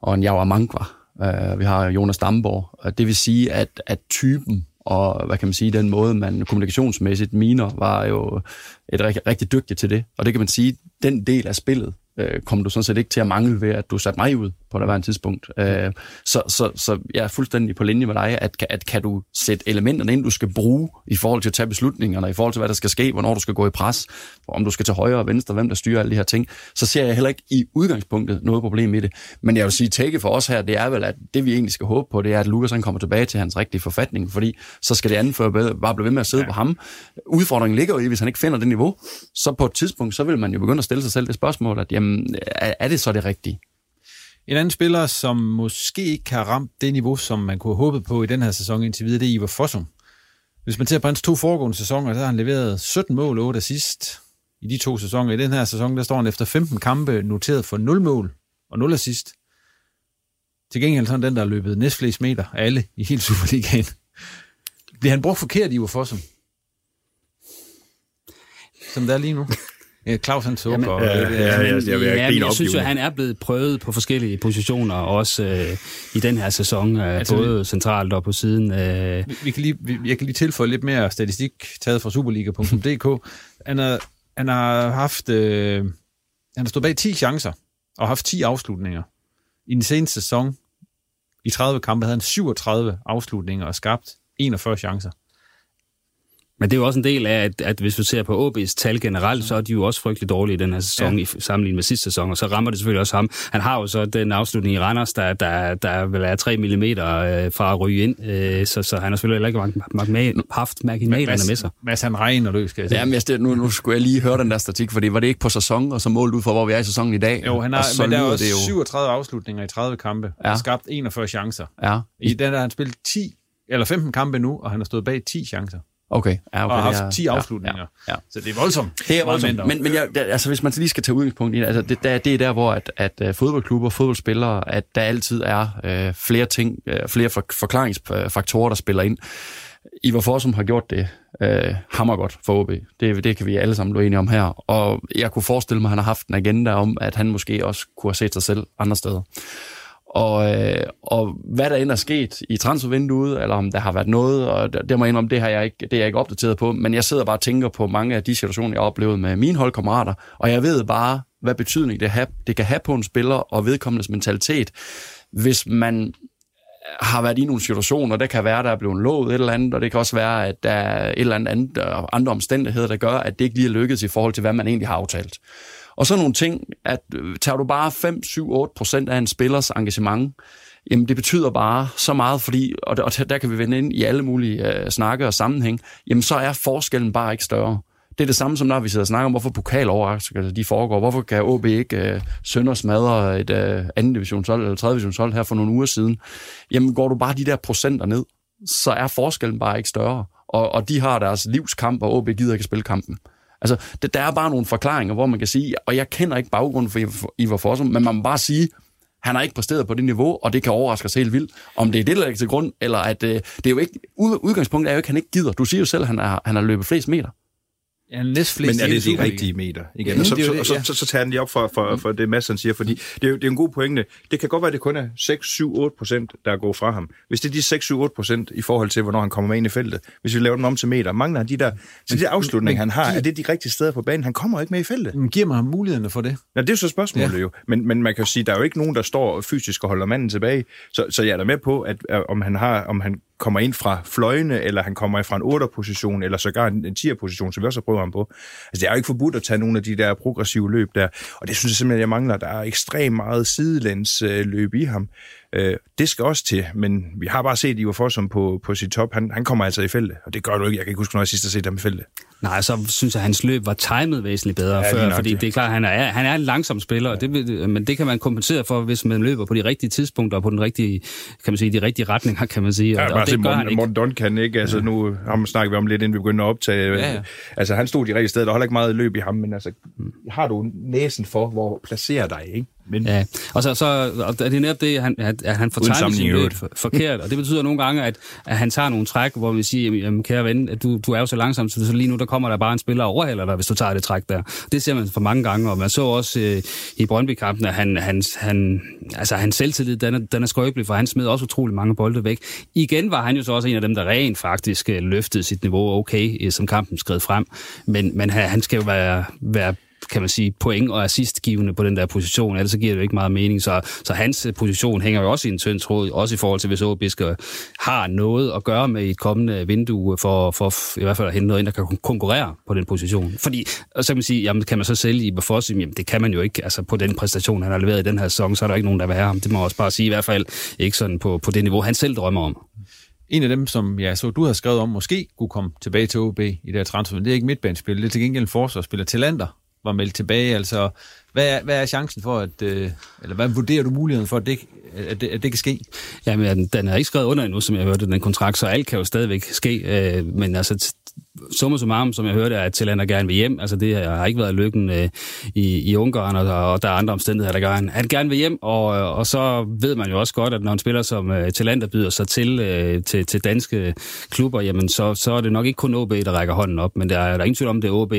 og en Javar Mankva. Øh, vi har Jonas Damborg. Og det vil sige, at, at typen og hvad kan man sige, den måde, man kommunikationsmæssigt miner, var jo et rigtig, rigtig dygtig til det. Og det kan man sige, den del af spillet, øh, kom du sådan set ikke til at mangle ved, at du satte mig ud på det tidspunkt. Øh, så, så, så jeg er fuldstændig på linje med dig, at, at kan du sætte elementerne ind, du skal bruge i forhold til at tage beslutningerne, i forhold til, hvad der skal ske, hvornår du skal gå i pres, om du skal til højre og venstre, hvem der styrer alle de her ting, så ser jeg heller ikke i udgangspunktet noget problem i det. Men jeg vil sige, take for os her, det er vel, at det vi egentlig skal håbe på, det er, at Lukas han kommer tilbage til hans rigtige forfatning, fordi så skal det anføre bare blive ved med at sidde ja. på ham. Udfordringen ligger jo i, hvis han ikke finder det niveau, så på et tidspunkt, så vil man jo begynde at stille sig selv det spørgsmål, at jamen, Øhm, er det så det rigtige? En anden spiller, som måske ikke har ramt det niveau, som man kunne have håbet på i den her sæson indtil videre, det er Ivar Fossum. Hvis man ser på hans to foregående sæsoner, så har han leveret 17 mål og 8 assist i de to sæsoner. I den her sæson, der står han efter 15 kampe noteret for 0 mål og 0 assist. Til gengæld sådan den, der har løbet næstflest meter af alle i hele Superligaen. Bliver han brugt forkert, Ivar Fossum? Som det er lige nu? Claus han så Jamen, og, ja, ja, ja, ja, jeg, jeg, jeg synes jo, at han er blevet prøvet på forskellige positioner, også øh, i den her sæson, øh, altså, både centralt og på siden. Øh. Vi, vi kan lige, vi, jeg kan lige tilføje lidt mere statistik taget fra Superliga.dk. Han har, han har haft, øh, han har stået bag 10 chancer og haft 10 afslutninger. I den seneste sæson, i 30 kampe, havde han 37 afslutninger og skabt 41 chancer. Men det er jo også en del af, at, at hvis vi ser på OB's tal generelt, så er de jo også frygtelig dårlige i den her sæson, ja. i sammenligning med sidste sæson, og så rammer det selvfølgelig også ham. Han har jo så den afslutning i Randers, der, der, der vil være 3 mm øh, fra at ryge ind, øh, så, så han har selvfølgelig heller ikke mag- mag- haft marginalerne med sig. Mads, han regner løs, skal jeg sige. Jamen, jeg, nu, nu skulle jeg lige høre den der statistik, fordi var det ikke på sæson, og så målt ud for, hvor vi er i sæsonen i dag? Jo, han har, men der er også det jo... 37 afslutninger i 30 kampe, ja. og skabt 41 chancer. Ja. I den der han spillet 10 eller 15 kampe nu, og han har stået bag 10 chancer. Okay. Ja, okay. Og har haft 10 afslutninger. Ja, ja, ja. Så det er voldsomt. Det er voldsomt. Men, men jeg, altså, hvis man lige skal tage udgangspunkt i det, altså, det, der, det er der, hvor at, at uh, fodboldklubber, fodboldspillere, at der altid er uh, flere ting, uh, flere for, forklaringsfaktorer, der spiller ind. Ivar Forsum har gjort det uh, hammergodt for OB. Det, det kan vi alle sammen blive enige om her. Og jeg kunne forestille mig, at han har haft en agenda om, at han måske også kunne have set sig selv andre steder. Og, øh, og hvad der end er sket i transfervinduet, eller om der har været noget, og det, må jeg indrømme, det, har jeg ikke, det er jeg ikke opdateret på, men jeg sidder bare og tænker på mange af de situationer, jeg har oplevet med mine holdkammerater, og jeg ved bare, hvad betydning det, have, det kan have på en spiller og vedkommendes mentalitet, hvis man har været i nogle situationer, der kan være, der er blevet lovet et eller andet, og det kan også være, at der er et eller andet andre omstændigheder, der gør, at det ikke lige er lykkedes i forhold til, hvad man egentlig har aftalt. Og så nogle ting, at øh, tager du bare 5, 7, 8 procent af en spillers engagement, jamen det betyder bare så meget, fordi, og der, og der kan vi vende ind i alle mulige uh, snakke og sammenhæng, jamen så er forskellen bare ikke større. Det er det samme som når vi sidder og snakker om, hvorfor pokaloverraskelser de foregår. Hvorfor kan OB ikke uh, sønder smadre et uh, anden divisionshold eller tredje divisionshold her for nogle uger siden? Jamen går du bare de der procenter ned, så er forskellen bare ikke større. Og, og de har deres livskamp, og OB gider ikke spille kampen. Altså, det, der er bare nogle forklaringer, hvor man kan sige, og jeg kender ikke baggrunden for Ivar Fossum, men man må bare sige, han har ikke præsteret på det niveau, og det kan overraske os helt vildt. Om det er det, der ligger til grund, eller at øh, det er jo ikke, udgangspunktet er jo ikke, at han ikke gider. Du siger jo selv, at han, har, han har løbet flest meter. Ja, næst Men er det de rigtige meter? Igen? Ja, og så, det, så, det, ja. så, så, så tager han lige op for, for, for det, Mads siger, fordi det er, jo, det er en god pointe. Det kan godt være, at det kun er 6, 7, 8 procent, der går fra ham. Hvis det er de 6, 7, 8 procent i forhold til, hvornår han kommer med ind i feltet, hvis vi laver dem om til meter, mangler han de der, så de afslutninger, han har, er det de rigtige steder på banen? Han kommer ikke med i feltet. Men giver ham mulighederne for det? Ja, det er så spørgsmålet ja. jo. Men, men man kan jo sige, der er jo ikke nogen, der står fysisk og holder manden tilbage. Så, så jeg er da med på, at, at om han har, om han kommer ind fra fløjene, eller han kommer fra en 8'er-position, eller sågar en 10'er-position, som vi også har prøvet ham på. Altså, det er jo ikke forbudt at tage nogle af de der progressive løb der, og det synes jeg simpelthen, jeg mangler. Der er ekstremt meget sidelæns løb i ham. Øh, det skal også til, men vi har bare set Ivar Fossum på, på sit top. Han, han kommer altså i feltet, og det gør du ikke. Jeg kan ikke huske, når jeg sidst har set ham i feltet. Nej, så synes jeg, at hans løb var timet væsentligt bedre Ja, ja, før, nok, fordi ja. det er klart, at han er, han er en langsom spiller, og det, men det kan man kompensere for, hvis man løber på de rigtige tidspunkter, og på den rigtige, kan man sige, de rigtige retninger, kan man sige. Ja, og, bare og se det gør han Morten, ikke. Morten Duncan, ikke? Altså, nu ham snakker vi om lidt, inden vi begynder at optage. Ja, ja. Altså, han stod de rigtige steder. Der er heller ikke meget løb i ham, men altså, har du næsen for, hvor placerer dig, ikke? Men, Ja, og så, så og det er netop det, han, at, at han tegnet sin løb forkert, og det betyder nogle gange, at, at han tager nogle træk, hvor vi siger, jamen, kære ven, at du, du er jo så langsom, så lige nu der kommer der bare en spiller og overhaler dig, hvis du tager det træk der. Det ser man for mange gange, og man så også øh, i Brøndby-kampen, at han, han, han, altså, hans selvtillid, den er, den er skrøbelig, for han smed også utrolig mange bolde væk. Igen var han jo så også en af dem, der rent faktisk øh, løftede sit niveau okay, øh, som kampen skred frem, men, men han, han skal jo være, være kan man sige, point og assistgivende på den der position, ellers så giver det jo ikke meget mening. Så, så hans øh, position hænger jo også i en tynd tråd, også i forhold til, hvis OB skal øh, har noget at gøre med i et kommende vindue, øh, for, for i hvert fald at hente noget ind, der kan konkurrere på den position. Fordi, og så kan man sige, jamen, kan man så sælge i Bafos? Jamen, det kan man jo ikke. Altså, på den præstation, han har leveret i den her sæson, så er der ikke nogen, der vil have ham. Det må jeg også bare sige, i hvert fald ikke sådan på, på det niveau, han selv drømmer om. En af dem, som jeg så, du har skrevet om, måske kunne komme tilbage til OB i det her transfer, det er ikke midtbanespil, det er til gengæld en forsvarsspiller. Talander var meldt tilbage, altså hvad er, hvad er chancen for, at, øh, eller hvad vurderer du muligheden for, at det, at det, at det kan ske? Jamen, den, den er ikke skrevet under endnu, som jeg hørte, den kontrakt, så alt kan jo stadigvæk ske. Øh, men altså, summa summarum, som jeg hørte, er, at Tillander gerne vil hjem. Altså, det har ikke været lykken øh, i, i Ungarn, og, og der er andre omstændigheder, der gør, at han gerne vil hjem. Og, og så ved man jo også godt, at når en spiller som øh, Tillander byder sig til, øh, til, til danske klubber, jamen, så, så er det nok ikke kun OB, der rækker hånden op, men der er, der er ingen tvivl om, det er OB,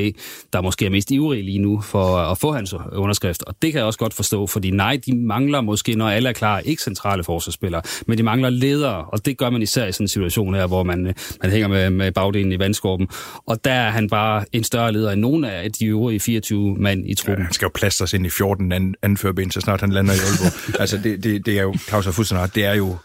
der måske er mest ivrig lige nu for at få hans underskrift. Og det kan jeg også godt forstå, fordi nej, de mangler måske, når alle er klar, ikke centrale forsvarsspillere, men de mangler ledere, og det gør man især i sådan en situation her, hvor man, man hænger med, med bagdelen i vandskorben. Og der er han bare en større leder end nogen af de øvrige 24 mand i truppen. Ja, han skal jo plastres ind i 14 an, så snart han lander i Aalborg. altså, det, det, det er jo, Claus har fuldstændig det er jo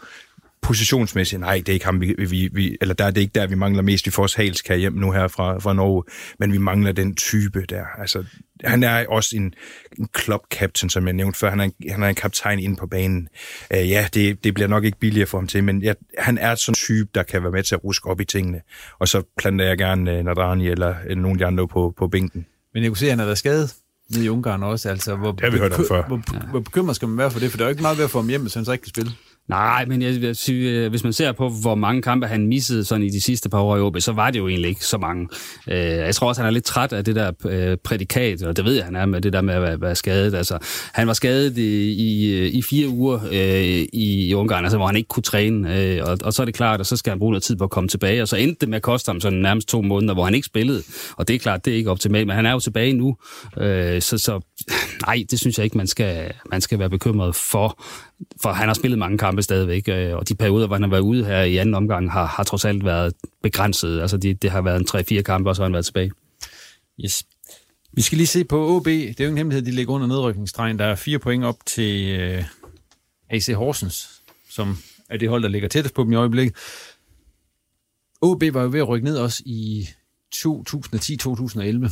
positionsmæssigt, nej, det er ikke ham, vi, vi, vi eller der er det ikke der, vi mangler mest. Vi får også Hals kan hjem nu her fra, fra Norge, men vi mangler den type der. Altså, han er også en, en club captain, som jeg nævnte før. Han er en, han er en kaptajn inde på banen. Uh, ja, det, det bliver nok ikke billigere for ham til, men ja, han er sådan en type, der kan være med til at ruske op i tingene. Og så planter jeg gerne uh, Nadrani eller uh, nogle af de andre på, på bænken. Men jeg kunne se, at han har været skadet nede i Ungarn også. Altså, hvor, Det har vi hørt om før. Hvor, hvor bekymret skal man være for det? For der er jo ikke meget ved at få ham hjem, hvis han så ikke kan spille. Nej, men jeg jeg sige, øh, hvis man ser på, hvor mange kampe han missede sådan i de sidste par år i OB, så var det jo egentlig ikke så mange. Øh, Jeg tror også, han er lidt træt af det der øh, prædikat, og det ved jeg, han er med det der med at være, være skadet. Altså, han var skadet i, i, øh, i fire uger øh, i, i Ungarn, altså, hvor han ikke kunne træne, øh, og, og så er det klart, at så skal han bruge noget tid på at komme tilbage, og så endte det med at koste ham sådan nærmest to måneder, hvor han ikke spillede, og det er klart, det er ikke optimalt, men han er jo tilbage nu, øh, så, så nej, det synes jeg ikke, man skal, man skal være bekymret for for han har spillet mange kampe stadigvæk, øh, og de perioder, hvor han har været ude her i anden omgang, har, har trods alt været begrænset. Altså, det, det har været en 3-4 kampe, og så har han været tilbage. Yes. Vi skal lige se på OB. Det er jo ingen hemmelighed, de ligger under nedrykningsstregen. Der er fire point op til øh, AC Horsens, som er det hold, der ligger tættest på dem i øjeblikket. OB var jo ved at rykke ned også i 2010-2011,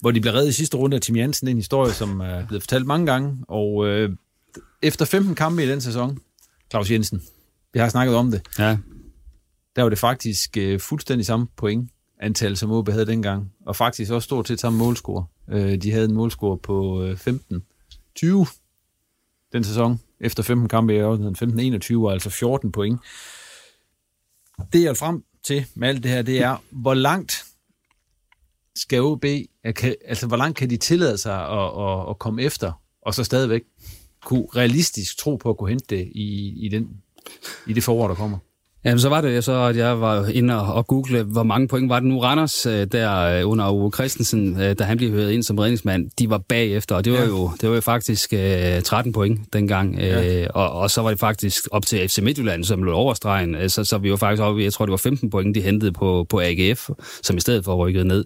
hvor de blev reddet i sidste runde af Tim Jansen, en historie, som er blevet fortalt mange gange. Og øh, efter 15 kampe i den sæson, Claus Jensen, vi har snakket om det, Ja. der var det faktisk øh, fuldstændig samme point antal, som OB havde dengang, og faktisk også stort set samme målscore. Øh, de havde en målscore på øh, 15-20 den sæson, efter 15 kampe i øvrigheden, 15-21 og altså 14 point. Det jeg er frem til med alt det her, det er, hvor langt skal OB, altså hvor langt kan de tillade sig at, at, at komme efter, og så stadigvæk kunne realistisk tro på at kunne hente det i, i, den, i det forår, der kommer? Jamen, så var det så, at jeg var inde og, og google, hvor mange point var det nu Randers øh, der øh, under Uwe Christensen, øh, da han blev hørt ind som redningsmand. De var bagefter, og det var, Ja. jo, det var jo faktisk øh, 13 point dengang. Ja. Øh, og, og så var det faktisk op til FC Midtjylland, som lå overstregen. Øh, Så, så vi var faktisk oppe, jeg tror det var 15 point, de hentede på, på AGF, som i stedet for rykket ned.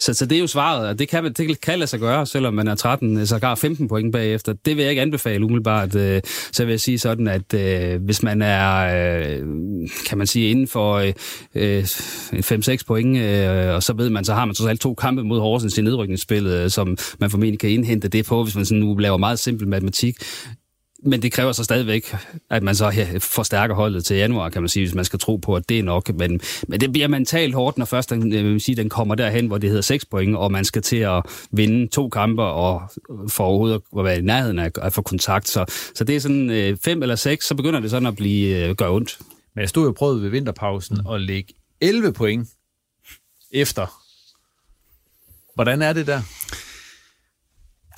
Så, så det er jo svaret, og det kan, det kan lade sig gøre, selvom man er 13, øh, sågar 15 point bagefter. Det vil jeg ikke anbefale umiddelbart. Øh, så vil jeg sige sådan, at øh, hvis man er, øh, kan man sige, inden for øh, øh 5-6 point, øh, og så ved man, så har man trods alt to kampe mod Horsens i nedrykningsspillet, øh, som man formentlig kan indhente det på, hvis man sådan nu laver meget simpel matematik men det kræver så stadigvæk, at man så forstærker holdet til januar, kan man sige, hvis man skal tro på, at det er nok. Men, men det bliver mentalt hårdt, når først den, jeg vil sige, den kommer derhen, hvor det hedder 6 point, og man skal til at vinde to kampe og for overhovedet at være i nærheden af at få kontakt. Så, så det er sådan øh, fem eller seks, så begynder det sådan at blive øh, gør ondt. Men jeg stod jo prøvet ved vinterpausen mm. at lægge 11 point efter. Hvordan er det der?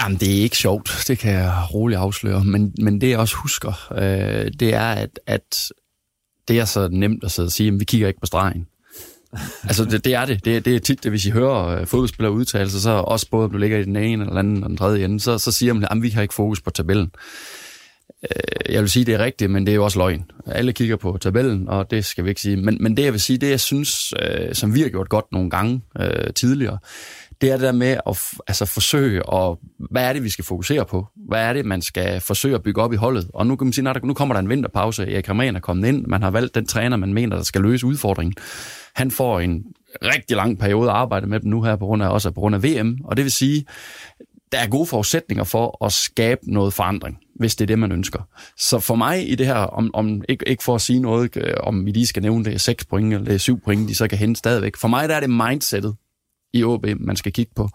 Jamen, det er ikke sjovt, det kan jeg roligt afsløre, men, men det jeg også husker, øh, det er, at, at det er så nemt at sidde og sige, at vi kigger ikke på stregen. altså, det, det er det. det. Det er tit, det, hvis I hører øh, fodboldspillere udtale sig, så også både, om du ligger i den ene, eller den anden, og den tredje ende, så, så siger man, at vi har ikke fokus på tabellen. Øh, jeg vil sige, det er rigtigt, men det er jo også løgn. Alle kigger på tabellen, og det skal vi ikke sige. Men, men det, jeg vil sige, det jeg synes, øh, som vi har gjort godt nogle gange øh, tidligere, det er det der med at altså, forsøge, og hvad er det, vi skal fokusere på? Hvad er det, man skal forsøge at bygge op i holdet? Og nu kan man sige, når nu kommer der en vinterpause, Erik Hermann er kommet ind, man har valgt den træner, man mener, der skal løse udfordringen. Han får en rigtig lang periode at arbejde med dem nu her, på grund af, også på grund af VM, og det vil sige, der er gode forudsætninger for at skabe noget forandring, hvis det er det, man ønsker. Så for mig i det her, om, om ikke, ikke for at sige noget, øh, om vi lige skal nævne det er 6 point eller 7 point, de så kan hente stadigvæk. For mig der er det mindsetet, i OB, man skal kigge på.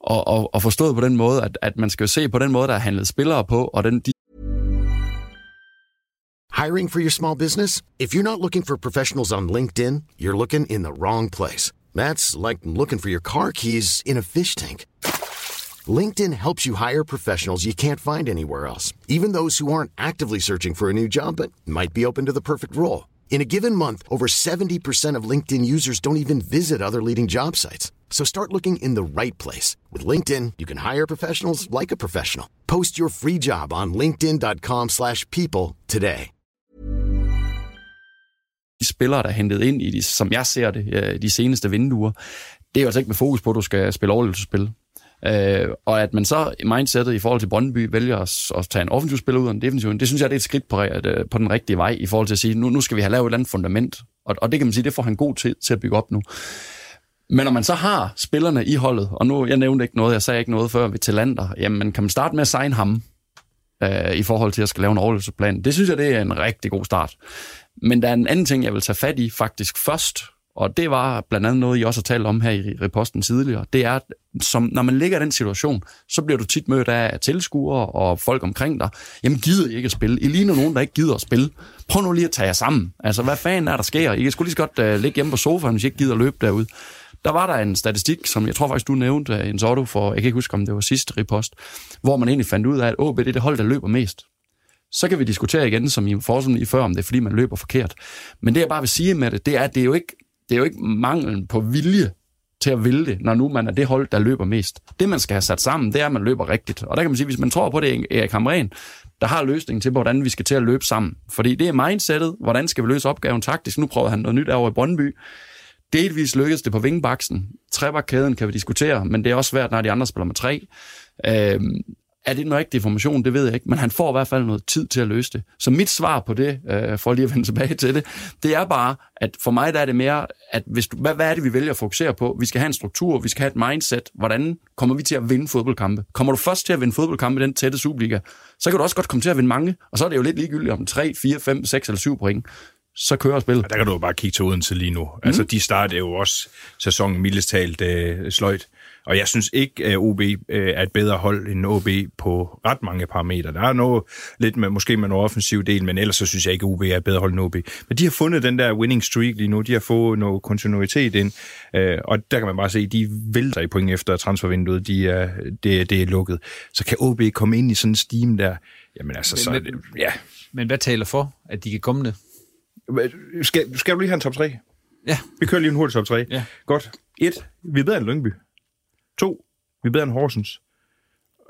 Og, og, og forstået på den måde, at, at man skal se på den måde, der er handlet spillere på, og den... De Hiring for your small business? If you're not looking for professionals on LinkedIn, you're looking in the wrong place. That's like looking for your car keys in a fish tank. LinkedIn helps you hire professionals you can't find anywhere else, even those who aren't actively searching for a new job but might be open to the perfect role. In a given month, over 70% of LinkedIn users don't even visit other leading job sites. So start looking in the right place. With LinkedIn, you can hire professionals like a professional. Post your free job on linkedin.com slash people today. De spillere, der er hentet ind i de, som jeg ser det, øh, de seneste vinduer, det er jo altså ikke med fokus på, at du skal spille overlevelsesspil. Øh, og at man så i mindsetet i forhold til Brøndby vælger at, at tage en offensiv spiller ud af en defensiv, det synes jeg, det er et skridt på, øh, på den rigtige vej i forhold til at sige, nu, nu skal vi have lavet et eller andet fundament. Og, og det kan man sige, det får han god tid til at bygge op nu. Men når man så har spillerne i holdet, og nu, jeg nævnte ikke noget, jeg sagde ikke noget før ved Talander, jamen kan man starte med at signe ham øh, i forhold til at skal lave en overlevelsesplan. Det synes jeg, det er en rigtig god start. Men der er en anden ting, jeg vil tage fat i faktisk først, og det var blandt andet noget, I også har talt om her i reposten tidligere. Det er, som når man ligger i den situation, så bliver du tit mødt af tilskuere og folk omkring dig. Jamen, gider I ikke at spille? I ligner nogen, der ikke gider at spille. Prøv nu lige at tage jer sammen. Altså, hvad fanden er der sker? I kan sgu lige så godt uh, ligge hjemme på sofaen, hvis I ikke gider at løbe derud. Der var der en statistik, som jeg tror faktisk, du nævnte, øh, en Otto, for, jeg kan ikke huske, om det var sidste repost, hvor man egentlig fandt ud af, at OB det er det hold, der løber mest. Så kan vi diskutere igen, som I foreslog i før, om det er, fordi man løber forkert. Men det, jeg bare vil sige med det, det er, at det er jo ikke, det er jo ikke manglen på vilje til at ville det, når nu man er det hold, der løber mest. Det, man skal have sat sammen, det er, at man løber rigtigt. Og der kan man sige, hvis man tror på det, Erik Hamren, der har løsningen til, hvordan vi skal til at løbe sammen. Fordi det er mindsetet, hvordan skal vi løse opgaven taktisk. Nu prøver han noget nyt over i Brøndby. Delvis lykkedes det på vingbaksen. Trebakkæden kan vi diskutere, men det er også svært, når de andre spiller med tre. Øhm, er det den rigtige information? Det ved jeg ikke, men han får i hvert fald noget tid til at løse det. Så mit svar på det, øh, for lige at vende tilbage til det, det er bare, at for mig der er det mere, at hvis du, hvad, hvad er det, vi vælger at fokusere på? Vi skal have en struktur, vi skal have et mindset. Hvordan kommer vi til at vinde fodboldkampe? Kommer du først til at vinde fodboldkampe i den tætte Superliga, så kan du også godt komme til at vinde mange, og så er det jo lidt ligegyldigt om 3, 4, 5, 6 eller 7 point så kører spillet. Der kan du jo bare kigge til Odense lige nu. Mm. Altså, de startede jo også sæsonen mildest talt øh, sløjt. Og jeg synes ikke, at OB øh, er et bedre hold end OB på ret mange parametre. Der er noget lidt med, måske med noget offensiv del, men ellers så synes jeg ikke, at OB er et bedre hold end OB. Men de har fundet den der winning streak lige nu. De har fået noget kontinuitet ind. Øh, og der kan man bare se, at de vælter i point efter transfervinduet. De er, det, det er lukket. Så kan OB komme ind i sådan en steam der. Jamen altså, men, så det, ja. Men hvad taler for, at de kan komme det? Skal, skal du lige have en top 3? Ja. Vi kører lige en hurtig top 3. Ja. Godt. 1. Vi er bedre end Lyngby. 2. Vi er bedre end Horsens.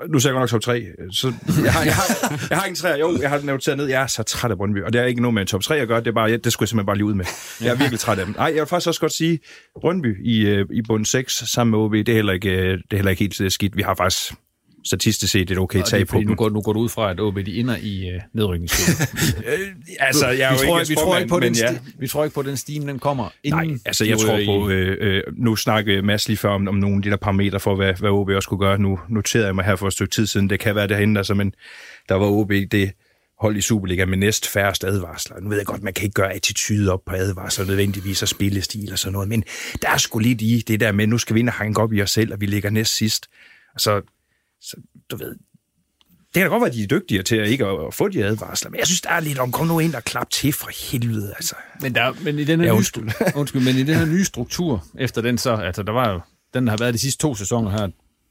Nu siger jeg godt nok top 3. Så jeg, har, jeg, har, jeg har en 3. Jo, jeg har noteret ned. Jeg er så træt af Brøndby. Og det er ikke noget med en top 3 at gøre. Det, er bare, det skulle jeg simpelthen bare lige ud med. Jeg er virkelig træt af dem. Nej, jeg vil faktisk også godt sige, Brøndby i, øh, i bund 6 sammen med OB, det er heller ikke, øh, det er heller ikke helt skidt. Vi har faktisk statistisk set et okay tab på nu går, nu går du ud fra, at OB de ender i uh, nedrykningsspillet. altså, jeg vi, tror, ikke vi, tror ikke på den ja. vi tror ikke på, at den steam den kommer inden... Nej, altså jeg tror på... Øh, øh, nu snakkede Mads lige før om, om nogle af de der parametre for, hvad, hvad OB også kunne gøre. Nu noterede jeg mig her for et stykke tid siden. Det kan være derhen, altså, men der var OB det hold i Superliga med næst færrest advarsler. Nu ved jeg godt, man kan ikke gøre attitude op på advarsler nødvendigvis og spillestil og sådan noget, men der er sgu lidt i det der med, nu skal vi ind og hænge op i os selv, og vi ligger næst sidst. Så, så du ved, det kan da godt være, at de er dygtigere til at ikke at få de advarsler, men jeg synes, der er lidt om, kom nu ind og klap til for helvede, altså. Men, der, men i den her Ja, nye, undskyld. undskyld, men i den her nye struktur, efter den så, altså der var jo, den har været de sidste to sæsoner her,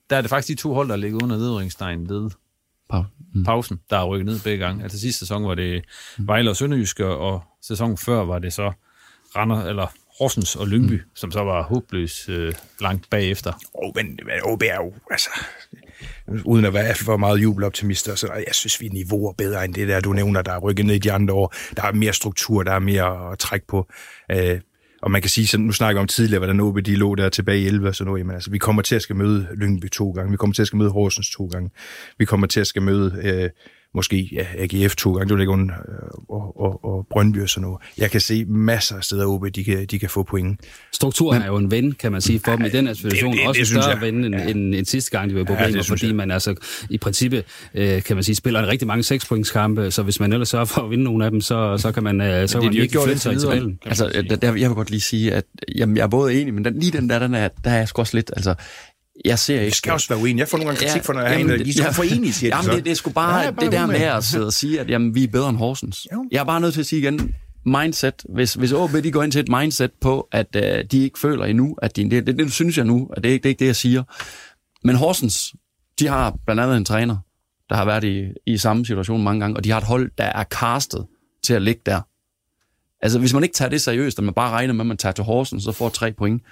der er det faktisk de to hold, der ligger under nedrykningstegn ved Mm. pausen, der er rykket ned begge gange. Altså sidste sæson var det Vejle og Sønderjyske, og sæsonen før var det så Randers, eller Horsens og Lyngby, mm. som så var håbløs øh, langt bagefter. Oh, men, men OB er jo, altså, uden at være for meget jubeloptimister, så jeg synes, vi er niveauer bedre end det der, du nævner, der er rykket ned i de andre år. Der er mere struktur, der er mere at trække på. Øh, og man kan sige, som nu snakker om tidligere, hvordan OB de lå der tilbage i 11 og sådan noget, men altså, vi kommer til at skal møde Lyngby to gange, vi kommer til at skal møde Horsens to gange, vi kommer til at skal møde øh, måske ja, AGF to gange, det ikke under, øh, og, og, og Brøndby og sådan noget. Jeg kan se masser af steder, OB de kan, de kan få point. Strukturen er jo en ven, kan man sige, for dem i den her situation. det- det også en synes større jeg. ven end, Ja. end, end sidste gang, de var i Ja, det problemer, synes fordi jeg. man altså i princippet, øh, kan man sige, spiller en rigtig mange sekspointskampe, så hvis man ellers sørger for at vinde nogle af dem, så, så kan man, øh, så kan man virkelig flytte sig i tabellen. Altså, der, der, jeg vil godt lige sige, at jamen, jeg er både enig, men den, lige den der, den er, der er jeg sgu også lidt, altså, jeg ser ikke... Jeg skal også være uenig. Jeg får nogle gange kritik for, når jeg er jamen, en, I er ja. for enige, siger de jamen, så. det, det er sgu bare, Ja, ja, bare det der med at sidde og sige, at jamen, vi er bedre end Horsens. Jeg er bare nødt til at sige igen, mindset, hvis, hvis OB de går ind til et mindset på, at uh, de ikke føler endnu, at de, det, det, det synes jeg nu, at det, er ikke- det er ikke det, jeg siger. Men Horsens, de har blandt andet en træner, der har været i, i samme situation mange gange, og de har et hold, der er castet til at ligge der. Altså, hvis man ikke tager det seriøst, og man bare regner med, at man tager til Horsens, så får tre point,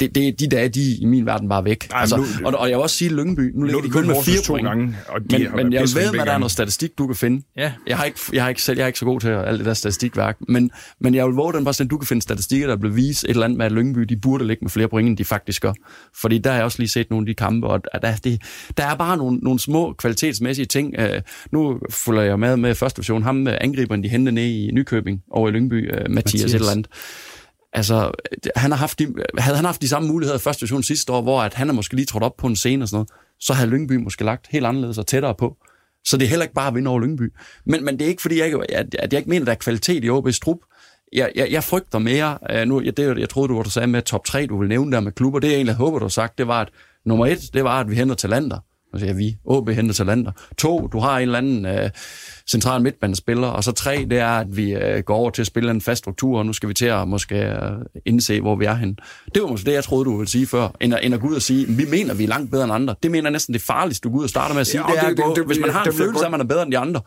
det, det, de dage, de i min verden bare væk. Ej, altså, nu- og, og jeg vil også sige, at Lyngby, nu ligger de kun med fire to point. gange, og de men, har men jeg ved, hvad der er noget statistik, du kan finde. Ja. Jeg, har ikke, jeg, har ikke selv, jeg er ikke så god til alt det der statistikværk, men, men jeg vil våge den at du kan finde statistikker, der bliver vist et eller andet med, at Lyngby de burde ligge med flere point, end de faktisk gør. Fordi der har jeg også lige set nogle af de kampe, og der, det, der er bare nogle, nogle små kvalitetsmæssige ting. Uh, nu følger jeg med med første division. Ham med angriberen, de hentede ned i Nykøbing over i Lyngby, uh, Mathias, Mathias. Mathias et eller andet. Altså, han har haft de, havde han haft de samme muligheder i første division sidste år, hvor at han er måske lige trådt op på en scene og sådan noget, så havde Lyngby måske lagt helt anderledes og tættere på. Så det er heller ikke bare at vinde over Lyngby. Men, men det er ikke, fordi jeg, ikke, at, at jeg ikke mener, at der er kvalitet i OB's trup. Jeg, jeg, jeg frygter mere, øh, nu, jeg, det, jeg troede, du var du sagde med top 3, du ville nævne der med klubber. Det jeg egentlig håber, du har sagt, det var, at nummer et, det var, at vi henter talenter. Nu siger vi, OB henter talenter. To, du har en eller anden uh, central midtbanespiller. Og så tre, det er, at vi uh, går over til at spille en fast struktur, og nu skal vi til at måske uh, indse, hvor vi er hen. Det var måske det, jeg troede, du ville sige før, end at, end at gå ud og sige, vi mener, vi er langt bedre end andre. Det mener næsten det farligste, du går ud og starter med at sige. Ja, Ja, det er, det- det- det- hvis man har en det følelse af, at man er bedre end de andre.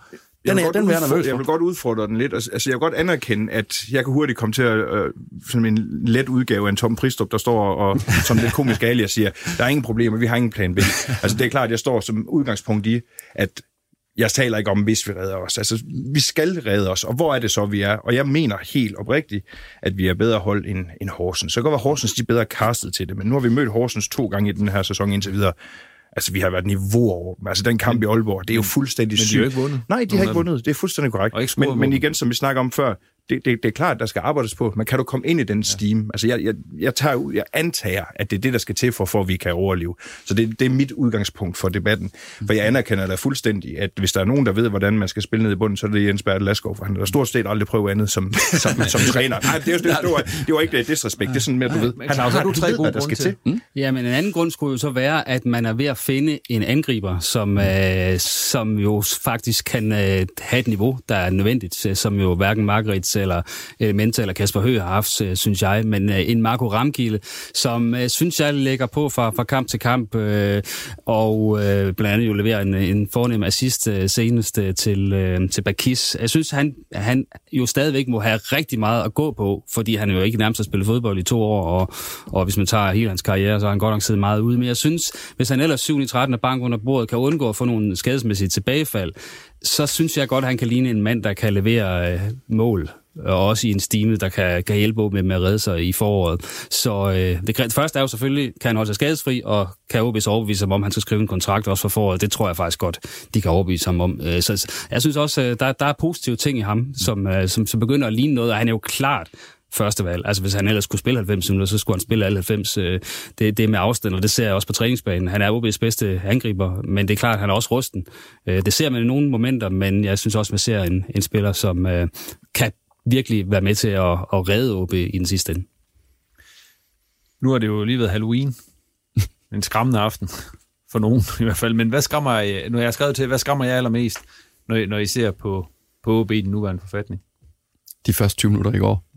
Jeg Den, vil, er, godt den vil jeg udfordre, nervøs jeg vil godt udfordre den lidt. Altså, jeg vil godt anerkende, at jeg kan hurtigt komme til at, øh, som en let udgave af en Tom Pristrup, der står og som lidt komisk alias siger, der er ingen problemer, vi har ingen plan B. Altså det er klart, at jeg står som udgangspunkt i, at jeg taler ikke om, hvis vi redder os. Altså, vi skal redde os, og hvor er det så, vi er? Og jeg mener helt oprigtigt, at vi er bedre hold end, end Horsens. Så kan godt være, Horsens de er bedre castet til det, men nu har vi mødt Horsens to gange i den her sæson indtil videre. Altså, vi har været niveau over dem. Altså, den kamp i Aalborg, det er jo fuldstændig Men de sygt. har ikke vundet. Nej, de har ikke vundet. Det er fuldstændig korrekt. Men, men igen, som vi snakker om før, det, det, det er klart, der skal arbejdes på. Men kan du komme ind i den steam? Altså, jeg, jeg, jeg, tager ud, jeg antager, at det er det, der skal til for, for at vi kan overleve. Så det, det er mit udgangspunkt for debatten. For jeg anerkender da fuldstændig, at hvis der er nogen, der ved, hvordan man skal spille ned i bunden, så er det Jens Bertel Laskov, for han har stort set aldrig prøvet andet som, som, som træner. Nej, det, er jo- det, det, var, det var ikke det disrespekt. Det er sådan mere, du ved. Men Claus, har du tre gode der skal til? til. Ja, men en anden grund skulle jo så være, at man er ved at finde en angriber, som, øh, som jo faktisk kan øh, have et niveau, der er nødvendigt, øh, som jo hverken Margaret eller øh, Elementa eller Kasper Høgh har haft, øh, synes jeg, men øh, en Marco Ramgilde, som øh, synes jeg lægger på fra, fra kamp til kamp, øh, og øh, blandt andet jo leverer en, en fornem assist øh, senest øh, til, øh, til Bakis. Jeg synes, han, han jo stadigvæk må have rigtig meget at gå på, fordi han jo ikke nærmest har spillet fodbold i to år, og, og hvis man tager hele hans karriere, så har han godt nok siddet meget ude. Men jeg synes, hvis han ellers 7-13 er bank under bordet kan undgå at få nogle skadesmæssige tilbagefald, så synes jeg godt, at han kan ligne en mand, der kan levere øh, mål og også i en stime, der kan, kan hjælpe OB med at redde sig i foråret. Så øh, det, det første er jo selvfølgelig, kan han holde sig skadesfri, og kan OB så overbevise ham om, han skal skrive en kontrakt også for foråret. Det tror jeg faktisk godt, de kan overbevise ham om. Øh, så jeg synes også, øh, der, der er positive ting i ham, som, øh, som, som begynder at ligne noget, og han er jo klart første valg. Altså hvis han ellers skulle spille 90 minutter, så skulle han spille alle 90. Øh, det, det er med afstand, og det ser jeg også på træningsbanen. Han er OB's bedste angriber, men det er klart, at han er også rusten. Øh, det ser man i nogle momenter, men jeg synes også, at man ser en, en spiller, som kan virkelig være med til at, at redde OB i den sidste ende. Nu har det jo lige været Halloween. en skræmmende aften. For nogen i hvert fald. Men hvad skræmmer jeg, nu har jeg skrevet til, hvad skræmmer jeg allermest, når, I, når I ser på, på OB i den nuværende forfatning? De første 20 minutter i går.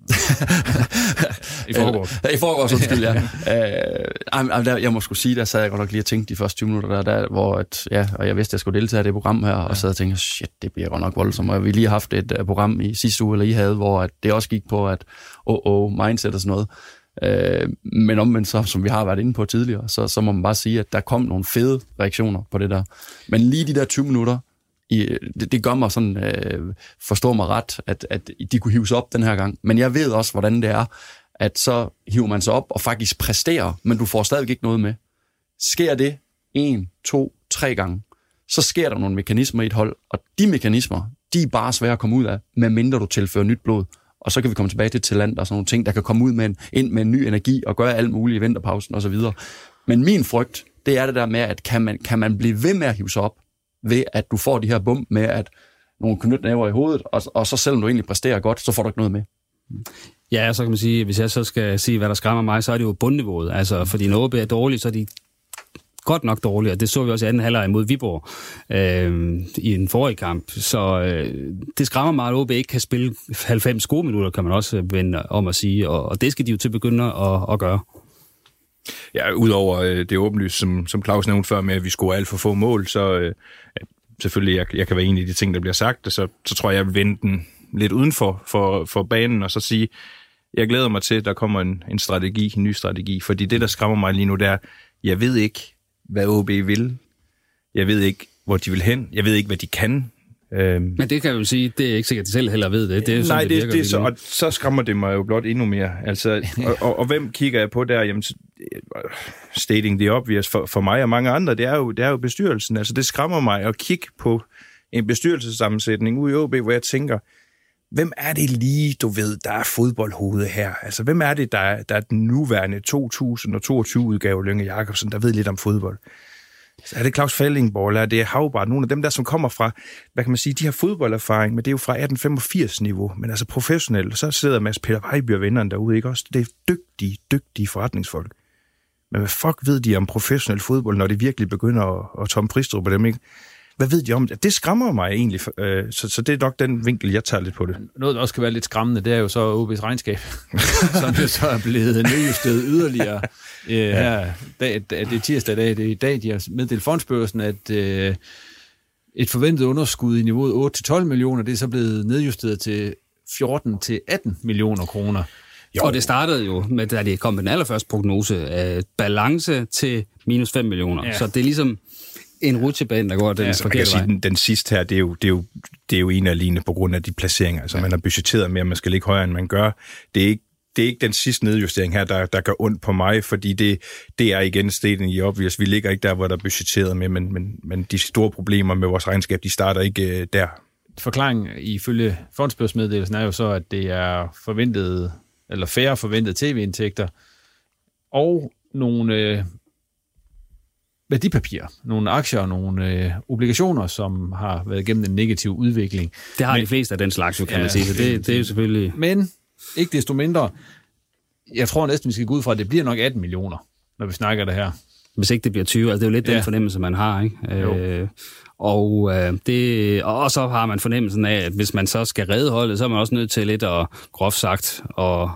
I forgår. I forgår, undskyld, ja. uh, der, jeg må skulle sige, der sad jeg godt nok lige og tænkte de første 20 minutter, der, der hvor at, ja, og jeg vidste, at jeg skulle deltage i det program her, og så havde jeg tænkt, shit, det bliver godt nok voldsomt. Og vi lige haft et uh, program i sidste uge, eller I havde, hvor at det også gik på, at oh, oh, mindset og sådan noget. Uh, men omvendt så, som vi har været inde på tidligere, så, så må man bare sige, at der kom nogle fede reaktioner på det der. Men lige de der 20 minutter, i, det, det gør mig sådan, øh, forstå mig ret, at, at de kunne hives op den her gang. Men jeg ved også, hvordan det er, at så hiver man sig op og faktisk præsterer, men du får stadig ikke noget med. Sker det en, to, tre gange, så sker der nogle mekanismer i et hold, og de mekanismer, de er bare svære at komme ud af, medmindre du tilfører nyt blod. Og så kan vi komme tilbage til talent og sådan nogle ting, der kan komme ud med en, ind med en ny energi og gøre alt muligt i vinterpausen osv. Men min frygt, det er det der med, at kan man, kan man blive ved med at hive sig op, ved at du får de her bump med, at nogle knytnæver i hovedet, og, og så selvom du egentlig præsterer godt, så får du ikke noget med. Ja, så kan man sige, hvis jeg så skal sige, hvad der skræmmer mig, så er det jo bundniveauet. Altså, fordi når OB er dårligt, så er de godt nok dårlige, og det så vi også i anden halvleg mod Viborg øh, i en forrige kamp. Så øh, det skræmmer mig, at OB ikke kan spille 90 gode minutter, kan man også vende om at sige, og, og det skal de jo til at begynde at, at gøre. Ja, udover øh, det åbenlyst, som, som Claus nævnte før med, at vi scorer alt for få mål, så øh, selvfølgelig, jeg, jeg kan være enig i de ting, der bliver sagt, og så, så tror jeg, jeg vil vende den lidt uden for, for, for banen, og så sige, jeg glæder mig til, at der kommer en, en strategi, en ny strategi, fordi det, der skræmmer mig lige nu, det er, jeg ved ikke, hvad OB vil. Jeg ved ikke, hvor de vil hen. Jeg ved ikke, hvad de kan. Øhm, Men det kan jeg jo sige, det er ikke sikkert, at de selv heller ved det. det er nej, sådan, det, det, det så, og så skræmmer det mig jo blot endnu mere. Altså, og, og, og hvem kigger jeg på der? Jamen, stating the obvious for, for mig og mange andre, det er, jo, det er jo bestyrelsen. Altså, det skræmmer mig at kigge på en bestyrelsessammensætning ude i OB, hvor jeg tænker, hvem er det lige, du ved, der er fodboldhovedet her? Altså, hvem er det, der er, der er den nuværende 2022-udgave Lønge Jacobsen, der ved lidt om fodbold? Så er det Claus Fellingborg, eller er det Havbart, nogle af dem der, som kommer fra, hvad kan man sige, de har fodbolderfaring, men det er jo fra 1885-niveau, men altså professionelt, så sidder Mads Peter Vejby og vennerne derude, ikke også? Det er dygtige, dygtige forretningsfolk. Men hvad fuck ved de om professionel fodbold, når de virkelig begynder at, at tomme Pristrup på dem, ikke? Hvad ved de om det? Det skræmmer mig egentlig, øh, så, så det er nok den vinkel, jeg tager lidt på det. Noget, der også kan være lidt skræmmende, det er jo så OB's regnskab, som jo så er blevet nedjusteret yderligere. Øh, ja. her, dag, det er tirsdag dag, det er i dag, de har meddelt fondsbørsen, at øh, et forventet underskud i niveauet 8-12 millioner, det er så blevet nedjusteret til 14-18 millioner kroner. Jo. Og det startede jo med, da det kom med den allerførste prognose, af balance til minus 5 millioner. Ja. Så det er ligesom en rutsjebane, der går den ja, forkerte vej. Den, den sidste her, det er, jo, det, er jo, det er jo en af alene på grund af de placeringer. Altså, ja. man har budgetteret mere, man skal ligge højere, end man gør. Det er ikke det er ikke den sidste nedjustering her, der, der gør ondt på mig, fordi det, det er igen steden i obvious. Vi ligger ikke der, hvor der er budgetteret med, men, men, men de store problemer med vores regnskab, de starter ikke uh, der. Forklaringen ifølge fondsbørsmeddelelsen er jo så, at det er forventet, eller færre forventede tv-indtægter, og nogle øh, værdipapirer, nogle aktier og nogle øh, obligationer, som har været igennem en negativ udvikling. Det har men, de fleste af den slags, jo, kan ja, man sige, så det, det er jo selvfølgelig... Men ikke desto mindre, jeg tror næsten, vi skal gå ud fra, at det bliver nok 18 millioner, når vi snakker det her. Hvis ikke det bliver 20, altså det er jo lidt ja. den fornemmelse, man har, ikke? Øh, og, øh, det, og så har man fornemmelsen af, at hvis man så skal redde holdet, så er man også nødt til lidt at groft sagt og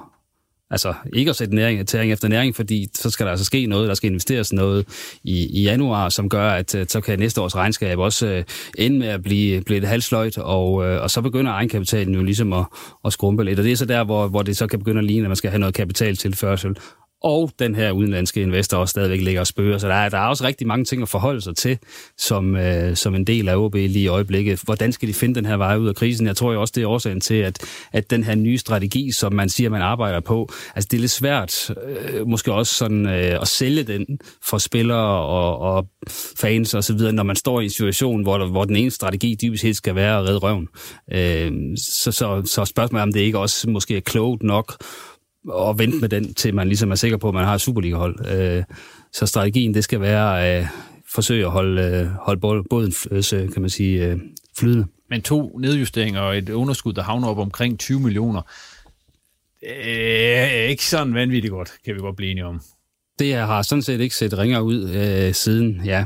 Altså ikke at sætte næring, tæring efter næring, fordi så skal der altså ske noget, der skal investeres noget i, i januar, som gør, at øh, så kan næste års regnskab også øh, ende med at blive, blive et halvsløjt, og, øh, og så begynder egenkapitalen jo ligesom at, at skrumpe lidt. Og det er så der, hvor, hvor det så kan begynde at ligne, at man skal have noget kapital til førsel og den her udenlandske investor også stadigvæk ligger og spørger. Så der er, der er også rigtig mange ting at forholde sig til, som, øh, som en del af OB lige i øjeblikket. Hvordan skal de finde den her vej ud af krisen? Jeg tror jo også, det er årsagen til, at, at den her nye strategi, som man siger, man arbejder på, altså det er lidt svært øh, måske også sådan øh, at sælge den for spillere og, og fans og så videre, når man står i en situation, hvor, der, hvor den ene strategi dybest set skal være at redde røven. Øh, så, så, så spørgsmålet er, om det ikke også måske er klogt nok og vente med den, til man ligesom er sikker på, at man har et Superliga-hold. Øh, så strategien, det skal være øh, forsøge at holde, øh, holde båden, kan man sige, flydende. Men to nedjusteringer og et underskud, der havner op omkring 20 millioner, er ikke sådan vanvittigt godt, kan vi godt blive enige om. Det har sådan set ikke set ringer ud øh, siden, ja,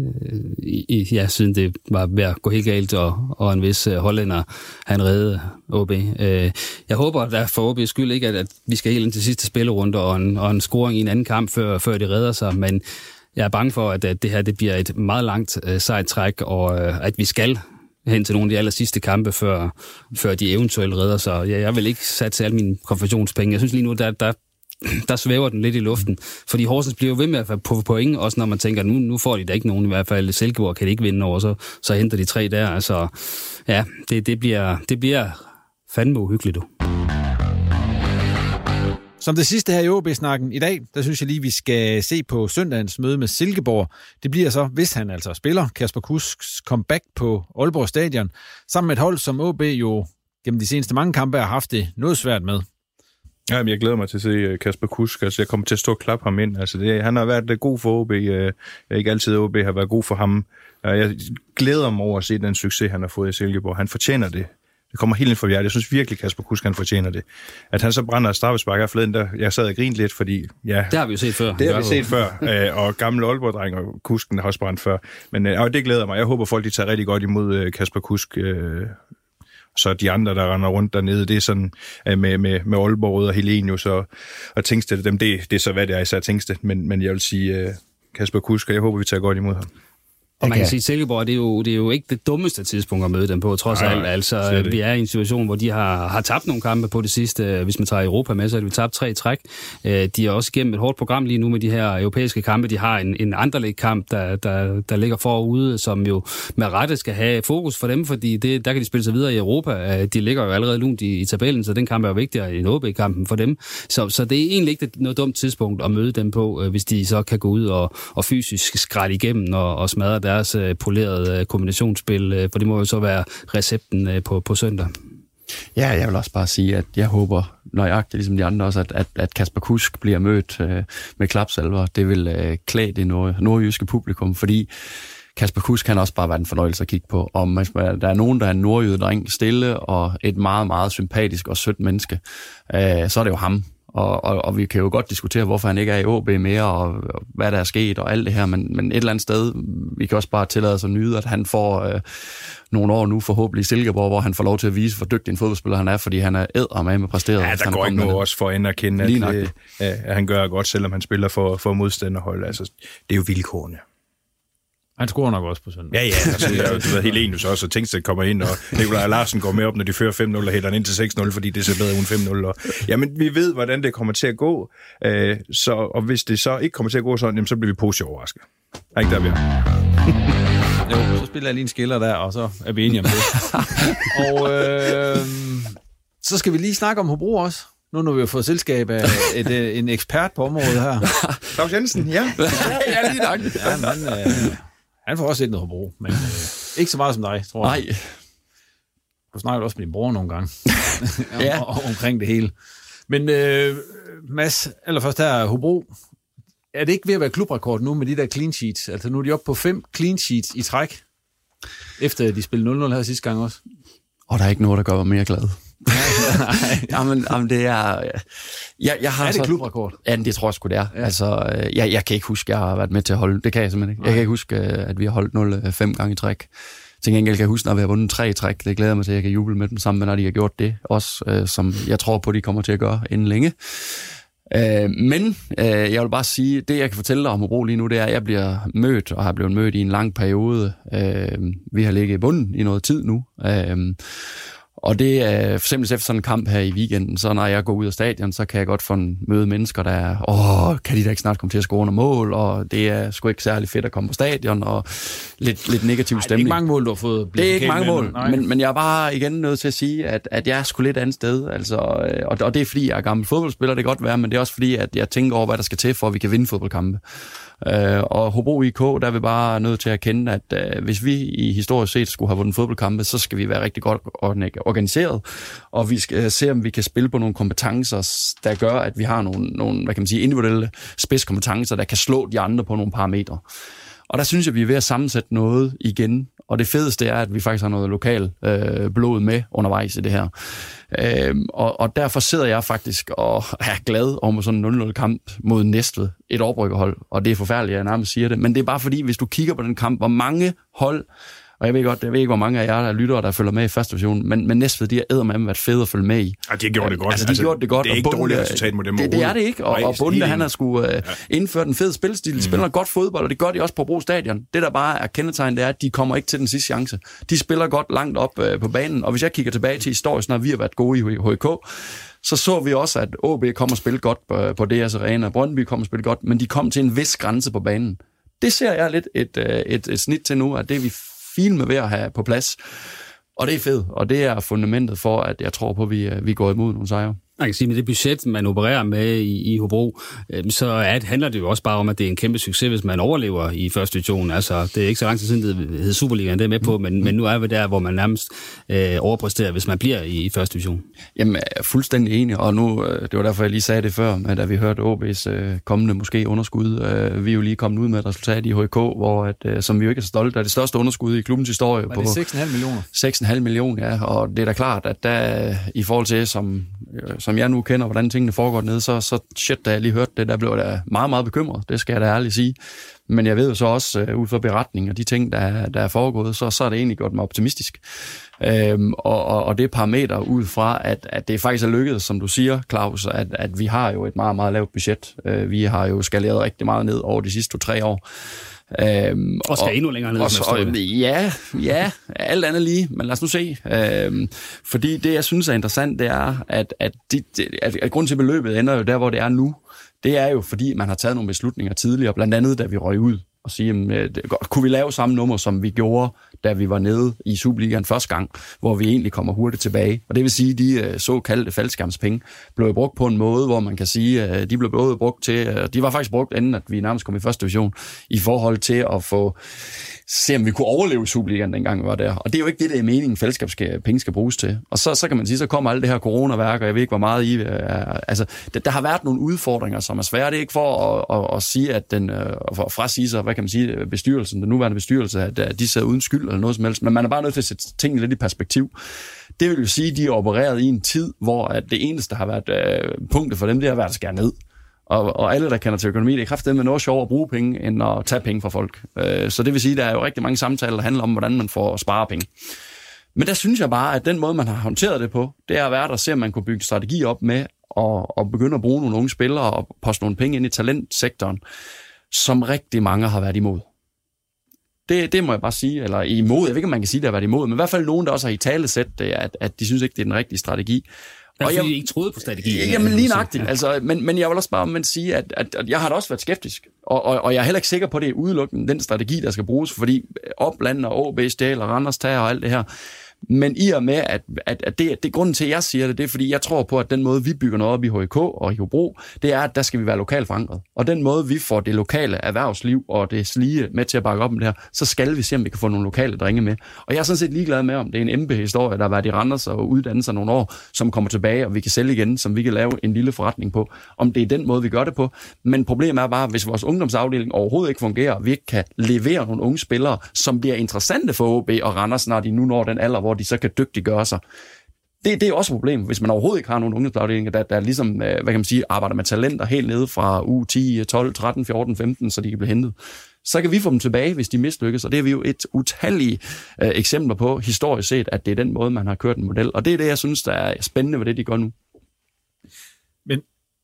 Øh, i, ja, siden det var ved at gå helt galt, og, og en vis øh, hollænder, han redde OB. Øh, jeg håber der for OB's skyld ikke, at, at vi skal helt ind til sidste spillerunde og en, og en scoring i en anden kamp, før, før de redder sig, men jeg er bange for, at, at det her det bliver et meget langt øh, sejt træk, og øh, at vi skal hen til nogle af de aller sidste kampe, før, før de eventuelt redder sig. Jeg, jeg vil ikke satse alle mine konfessionspenge. Jeg synes lige nu, der, der der svæver den lidt i luften. Fordi Horsens bliver jo ved med at få point, også når man tænker, nu, nu får de da ikke nogen, i hvert fald Silkeborg kan de ikke vinde over, så, så henter de tre der. Altså, ja, det, det, bliver, det bliver fandme uhyggeligt, du. Som det sidste her i OB-snakken i dag, der synes jeg lige, vi skal se på søndagens møde med Silkeborg. Det bliver så, hvis han altså spiller, Kasper Kusks comeback på Aalborg Stadion, sammen med et hold, som OB jo gennem de seneste mange kampe har haft det noget svært med. Ja, jeg glæder mig til at se øh, Kasper Kusk. Altså, jeg kommer til at stå og klappe ham ind. Altså, det, han har været øh, god for OB. Jeg er ikke altid, OB har været god for ham. Jeg glæder mig over at se den succes, han har fået i Silkeborg. Han fortjener det. Det kommer helt ind fra hjertet. Jeg synes virkelig, Kasper Kusk, han fortjener det. At han så brænder straffespark her forleden, der jeg sad og grinede lidt, fordi... Ja, det har vi jo set før. Det har vi set før. Øh, og gamle Aalborg-dreng og Kusken har også brændt før. Men og det glæder mig. Jeg håber, folk de tager rigtig godt imod Kasper Kusk så de andre, der render rundt dernede, det er sådan øh, med, med, med Aalborg og Helenius og, og Tingsted, dem, det, det er så, hvad det er især Tingsted, men, men jeg vil sige, øh, Kasper Kusk, og jeg håber, vi tager godt imod ham. Og man kan sige, at Silkeborg, det er, jo, det er jo ikke det dummeste tidspunkt at møde dem på, trods alt. Altså, vi er i en situation, hvor de har, har tabt nogle kampe på det sidste. Hvis man tager Europa med, så har de tabt tre træk. Øh, de er også gennem et hårdt program lige nu med de her europæiske kampe. De har en, en Anderlecht-kamp, der, der, der ligger forude, som jo med rette skal have fokus for dem, fordi det, der kan de spille sig videre i Europa. Øh, de ligger jo allerede lunt i, i tabellen, så den kamp er jo vigtigere end OB-kampen for dem. Så, så det er egentlig ikke noget dumt tidspunkt at møde dem på, øh, hvis de så kan gå ud og, og fysisk skrætte igennem og, og smadre deres øh, polerede øh, kombinationsspil, øh, for det må jo så være recepten øh, på, på søndag. Ja, jeg vil også bare sige, at jeg håber nøjagtigt, ligesom de andre også, at, at, at Kasper Kusk bliver mødt øh, med klapsalver. Det vil øh, klæde det nord, nordjyske publikum, fordi Kasper Kusk kan også bare være en fornøjelse at kigge på. Og man, der er nogen, der er en nordjyde dreng, stille og et meget, meget sympatisk og sødt menneske, øh, så er det jo ham. Og, og, og vi kan jo godt diskutere, hvorfor han ikke er i OB mere, og, og hvad der er sket, og alt det her, men, men et eller andet sted, vi kan også bare tillade os at nyde, at han får øh, nogle år nu forhåbentlig i Silkeborg, hvor han får lov til at vise, hvor dygtig en fodboldspiller han er, fordi han er æder med med præsteret. Ja, der går ikke noget også for at kende, at, det, at han gør godt, selvom han spiller for, for modstanderhold. Altså, det er jo vilkårene. Han scorer nok også på søndag. Ja, ja. Altså, det er jo, du ved, Helenius også, og Tingsted kommer ind, og Nikolaj Larsen går med op, når de fører 5-0 og hætter ind til 6-0, fordi det ser bedre end 5-0. Og, jamen, vi ved, hvordan det kommer til at gå, øh, så, og hvis det så ikke kommer til at gå sådan, jamen, så bliver vi positivt overrasket. Er ikke der, vi Jo, så spiller jeg lige en skiller der, og så er vi enige om det. og øh, så skal vi lige snakke om Hobro også. Nu når vi har fået selskab af et, et, en ekspert på området her. Claus Jensen, ja. ja, lige nok. Ja, men, øh, han får også lidt noget Hobro, men øh, ikke så meget som dig, tror jeg. Nej. Du snakker også med din bror nogle gange ja. om, omkring det hele. Men øh, Mads, allerførst her, Hobro, er det ikke ved at være klubrekord nu med de der clean sheets? Altså nu er de oppe på fem clean sheets i træk, efter de spillede 0-0 her sidste gang også. Og der er ikke noget, der gør mig mere glad. jamen, jamen, det er... Jeg, jeg har er det så, klubrekord? Ja, det tror jeg sgu, det er. Ja. Altså, øh, jeg, jeg kan ikke huske, at jeg har været med til at holde... Det kan jeg simpelthen ikke. Nej. Jeg kan ikke huske, øh, at vi har holdt 0 øh, gange i træk. Til gengæld kan jeg huske, når vi har vundet tre i træk. Det glæder mig til, at jeg kan juble med dem sammen, med, når de har gjort det. Også som jeg tror på, de kommer til at gøre inden længe. men jeg vil bare sige, det jeg kan fortælle dig om Hobro lige nu, det er, at jeg bliver mødt, og har blevet mødt i en lang periode. vi har ligget i bunden i noget tid nu. Og det er for eksempel efter sådan en kamp her i weekenden, så når jeg går ud af stadion, så kan jeg godt få en møde mennesker, der er, åh, kan de da ikke snart komme til at score under mål, og det er sgu ikke særlig fedt at komme på stadion, og lidt, lidt negativ Ej, stemning. det er ikke mange mål, du har fået. Det er ikke mange mål, Nej. men, men jeg er bare igen nødt til at sige, at, at jeg er sgu lidt andet sted. Altså, øh, og, og det er fordi, jeg er gammel fodboldspiller, det kan godt være, men det er også fordi, at jeg tænker over, hvad der skal til, for at vi kan vinde fodboldkampe. Øh, og Hobro IK, der er vi bare nødt til at kende, at øh, hvis vi i historisk set skulle have vundet fodboldkampe, så skal vi være rigtig godt organiseret, og vi skal øh, se, om vi kan spille på nogle kompetencer, der gør, at vi har nogle, nogle hvad kan man sige, individuelle spidskompetencer, der kan slå de andre på nogle parametre. Og der synes jeg, vi er ved at sammensætte noget igen. Og det fedeste er, at vi faktisk har noget lokal øh, blod med undervejs i det her. Øhm, og, og derfor sidder jeg faktisk og er glad om sådan en 0-0 kamp mod Næstved, et overbryggerhold. Og det er forfærdeligt, at jeg nærmest siger det. Men det er bare fordi, hvis du kigger på den kamp, hvor mange hold og jeg ved godt, jeg ved ikke, hvor mange af jer, der lytter, der følger med i første division, men, men Næstved, de har eddermame været fede at følge med i. Ja, de har gjort det godt. Altså, de har gjort det godt. Det er ikke Bunde- dårligt resultat mod dem det, det er det ikke, og, Nej, og Bunde, han har skulle uh, indført en fed spilstil, de Mhm. spiller godt fodbold, og det gør de også på Bro Stadion. Det, der bare er kendetegn, det er, at de kommer ikke til den sidste chance. De spiller godt langt op uh, på banen, og hvis jeg kigger tilbage til historisk, når vi har været gode i HK, så så vi også, at OB kom og spille godt på, på DS Arena, Brøndby kom og spille godt, men de kom til en vis grænse på banen. Det ser jeg lidt et, øh, et, et snit til nu, at det er vi fint med ved at have på plads. Og det er fedt, og det er fundamentet for, at jeg tror på, at vi, øh, vi går imod nogle sejre. Man kan sige, med det budget, man opererer med i, i Hobro, øh, så er, handler det jo også bare om, at det er en kæmpe succes, hvis man overlever i første division. Altså, det er ikke så lang tid siden, det hed Superligaen, det er med på, men, men nu er vi der, hvor man nærmest øh, overpræsterer, hvis man bliver i, i første division. Jamen, jeg er fuldstændig enig, og nu, øh, det var derfor, jeg lige sagde det før, med, da vi hørte OB's øh, kommende måske underskud. Øh, vi er jo lige kommet ud med et resultat i HK, hvor at, øh, som vi jo ikke er så stolte af, det største underskud i klubbens historie. Var på det 6,5 millioner? 6,5 millioner, ja, og det er da klart, at der i forhold til, som, øh, som jeg nu kender, hvordan tingene foregår nede, så, så shit, da jeg lige hørte det, der blev jeg da meget, meget bekymret, det skal jeg da ærligt sige. Men jeg ved jo så også, øh, ud fra beretning og de ting, der, der er foregået, så, så er det egentlig gjort mig optimistisk. Øhm, og, og, og det parameter ud fra, at, at det faktisk er lykkedes, som du siger, Claus, at, at vi har jo et meget, meget lavt budget. Øh, vi har jo skaleret rigtig meget ned over de sidste to-tre år. Øhm, Og skal endnu længere ned, Og, og, ja, ja, alt andet lige, men lad os nu se. Øhm, fordi det, jeg synes er interessant, det er, at, at, de, at, at grunden til, at beløbet ender jo der, hvor det er nu, det er jo, fordi man har taget nogle beslutninger tidligere, blandt andet, da vi røg ud og sige, jamen, øh, det- kunne vi lave samme nummer, som vi gjorde, da vi var nede i Superligaen første gang, hvor vi egentlig kommer hurtigt tilbage. Og det vil sige, at de øh, såkaldte faldskærmspenge blev brugt på en måde, hvor man kan sige, at de blev både brugt til, øh, de var faktisk brugt inden, at vi nærmest kom i første division, i forhold til at få se, om vi kunne overleve Superligaen, dengang vi var der. Og det er jo ikke det, der er meningen, fællesskabspenge skal bruges til. Og så, så kan man sige, så kommer alt det her coronaværk, og jeg ved ikke, hvor meget I... Er, altså, der, der har været nogle udfordringer, som er svære. Det er ikke for at, at, at sige, at den, for at frasige sig, hvad kan man sige, bestyrelsen, den nuværende bestyrelse, at, at de sidder uden skyld eller noget som helst. Men man er bare nødt til at sætte tingene lidt i perspektiv. Det vil jo sige, at de er opereret i en tid, hvor at det eneste, der har været øh, punktet for dem, det har været at skære ned. Og, og alle, der kender til økonomi, det er kraftigt med noget sjovere at bruge penge, end at tage penge fra folk. Øh, så det vil sige, at der er jo rigtig mange samtaler, der handler om, hvordan man får spare penge. Men der synes jeg bare, at den måde, man har håndteret det på, det er at være der og se, om man kunne bygge en strategi op med og, og begynde at bruge nogle unge spillere og poste nogle penge ind i talentsektoren, som rigtig mange har været imod. Det, det må jeg bare sige, eller imod, jeg ved ikke, om man kan sige, at det har været imod, men i hvert fald nogen, der også har i tale sæt det, at, at de synes ikke, det er den rigtige strategi. Og Og jeg, I ikke troede på strategien. Jamen lige nøjagtigt. Altså, men, men jeg vil også bare men sige, at, at, at jeg har da også været skeptisk. Og, og, og jeg er heller ikke sikker på, at det er udelukkende den strategi, der skal bruges, fordi Opland og OB stjæler, Randers tager og alt det her. Men i og med, at, at, at det, det er grunden til, at jeg siger det, det er, fordi jeg tror på, at den måde, vi bygger noget op i HK og i Hobro, det er, at der skal vi være lokalt forankret. Og den måde, vi får det lokale erhvervsliv og det slige med til at bakke op om det her, så skal vi se, om vi kan få nogle lokale drenge med. Og jeg er sådan set ligeglad med, om det er en MB-historie, der har været i Randers og uddannet sig nogle år, som kommer tilbage, og vi kan sælge igen, som vi kan lave en lille forretning på. Om det er den måde, vi gør det på. Men problemet er bare, hvis vores ungdomsafdeling overhovedet ikke fungerer, og vi ikke kan levere nogle unge spillere, som bliver interessante for OB og Randers, når de nu når den alder, hvor de så kan dygtiggøre sig. Det, det er også et problem, hvis man overhovedet ikke har nogen ungdomsafdelinger, der, der ligesom, øh, hvad kan man sige, arbejder med talenter helt nede fra uge 10, 12, 13, 14, 15, så de kan blive hentet. Så kan vi få dem tilbage, hvis de mislykkes, og det er vi jo et utallige øh, eksempler på, historisk set, at det er den måde, man har kørt en model. Og det er det, jeg synes, der er spændende ved det, de gør nu. Men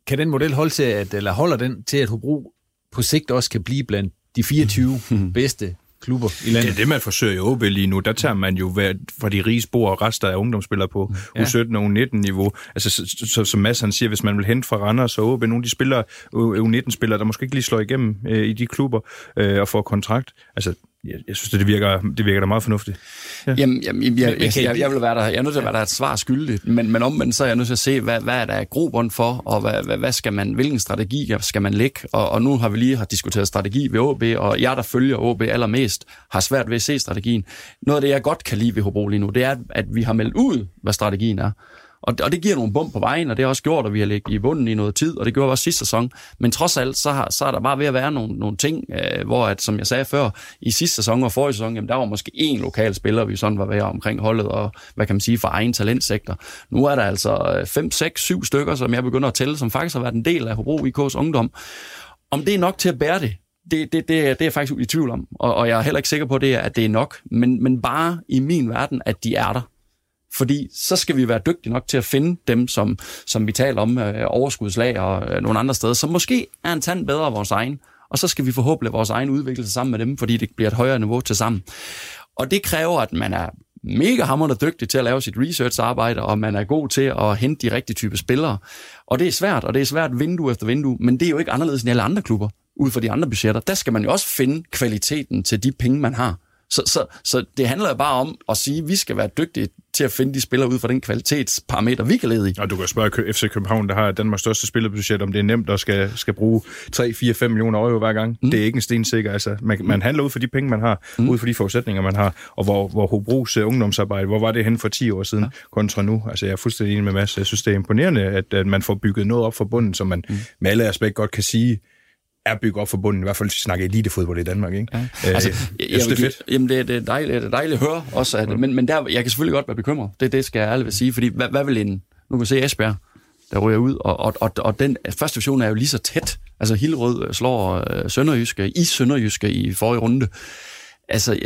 kan den model holde til, at, eller holder den til, at Hobro på sigt også kan blive blandt de 24 bedste klubber i Det landet. er det, man forsøger i OB lige nu. Der tager man jo fra de rige spor og rester af ungdomsspillere på Ja. U17 og U19-niveau. Altså, så, så, som Mads han siger, hvis man vil hente fra Randers og OB, nogle af de spillere, U19-spillere, der måske ikke lige slår igennem øh, i de klubber øh, og får kontrakt. Altså, jeg, jeg synes, det virker, det virker da meget fornuftigt. Ja. Jamen, jamen jeg, jeg, jeg, jeg, vil være der, jeg er nødt til at være der et svar skyldigt, men, men omvendt så er jeg nødt til at se, hvad, hvad er der grobund for, og hvad, hvad, hvad skal man, hvilken strategi skal man lægge? Og, og nu har vi lige har diskuteret strategi ved OB, og jeg, der følger OB allermest, har svært ved at se strategien. Noget af det, jeg godt kan lide ved Hobro lige nu, det er, at vi har meldt ud, hvad strategien er. Og, og det giver nogle bump på vejen, og det har også gjort, at vi har ligget i bunden i noget tid, og det gjorde vi også sidste sæson. Men trods alt, så, har, så er der bare ved at være nogle, nogle ting, øh, hvor, at, som jeg sagde før, i sidste sæson og forrige sæson, jamen, der var måske én lokal spiller, vi sådan var ved omkring holdet, og hvad kan man sige, for egen talentsektor. Nu er der altså 5, 6, 7 stykker, som jeg begynder at tælle, som faktisk har været en del af Hobro IK's ungdom. Om det er nok til at bære det, det, det, det, det er jeg faktisk i tvivl om, og, og jeg er heller ikke sikker på, det, er, at det er nok, men, men bare i min verden, at de er der. Fordi så skal vi være dygtige nok til at finde dem, som, som vi taler om, øh, overskudslag og øh, nogle andre steder, som måske er en tand bedre af vores egen. Og så skal vi forhåbentlig vores egen udvikle sammen med dem, fordi det bliver et højere niveau til sammen. Og det kræver, at man er mega hammerende dygtig til at lave sit research-arbejde, og man er god til at hente de rigtige type spillere. Og det er svært, og det er svært vindue efter vindue, men det er jo ikke anderledes end alle andre klubber, ud fra de andre budgetter. Der skal man jo også finde kvaliteten til de penge, man har. Så, så, så det handler jo bare om at sige, at vi skal være dygtige til at finde de spillere ud fra den kvalitetsparameter, vi kan lede i. Og du kan spørge FC København, der har Danmarks største spillerbudget, om det er nemt at skal, skal bruge 3, 4, 5 millioner euro hver gang. Mm. Det er ikke en stensikker. Altså, man, man handler ud for de penge, man har, mm. ud for de forudsætninger, man har. Og hvor, hvor Hobros uh, ungdomsarbejde, hvor var det hen for 10 år siden ja. kontra nu? Altså, jeg er fuldstændig enig med Mads. Jeg synes, det er imponerende, at, at man får bygget noget op for bunden, som man mm. med alle aspekt godt kan sige, er bygget op for bunden, i hvert fald hvis vi snakker elitefodbold i Danmark. Ikke? Ja. Øh, Altså, jeg, jeg synes, det er fedt. Jamen, det, det, er dejligt, det er dejligt at høre også, at, men, men der, jeg kan selvfølgelig godt være bekymret. Det, det skal jeg ærligt sige, fordi hvad, hvad vil en... Nu kan vi se Esbjerg, der ryger ud, og, og, og, og den første division er jo lige så tæt. Altså Hillerød slår øh, Sønderjyske i Sønderjyske i forrige runde. Altså,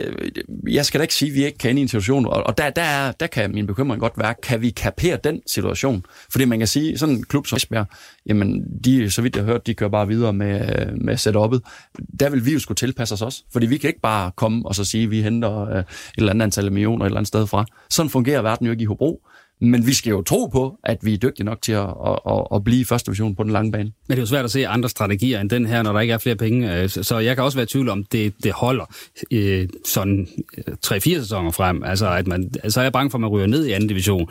jeg, skal da ikke sige, at vi ikke kan ind i en situation, og, og der, der, er, der kan min bekymring godt være, kan vi kapere den situation? Fordi man kan sige, sådan en klub som Esbjerg, jamen, de, så vidt jeg har hørt, de kører bare videre med, med setup'et. Der vil vi jo skulle tilpasse os også, fordi vi kan ikke bare komme og så sige, at vi henter øh, et eller andet antal millioner et eller andet sted fra. Sådan fungerer verden jo ikke i Hobro. Men vi skal jo tro på, at vi er dygtige nok til at, at, at, at blive i første division på den lange bane. Men det er jo svært at se andre strategier end den her, når der ikke er flere penge. Øh, Så jeg kan også være i tvivl om, det, det holder øh, sådan øh, 3-4 sæsoner frem. Altså, at man, så er jeg bange for, at man ryger ned i anden division.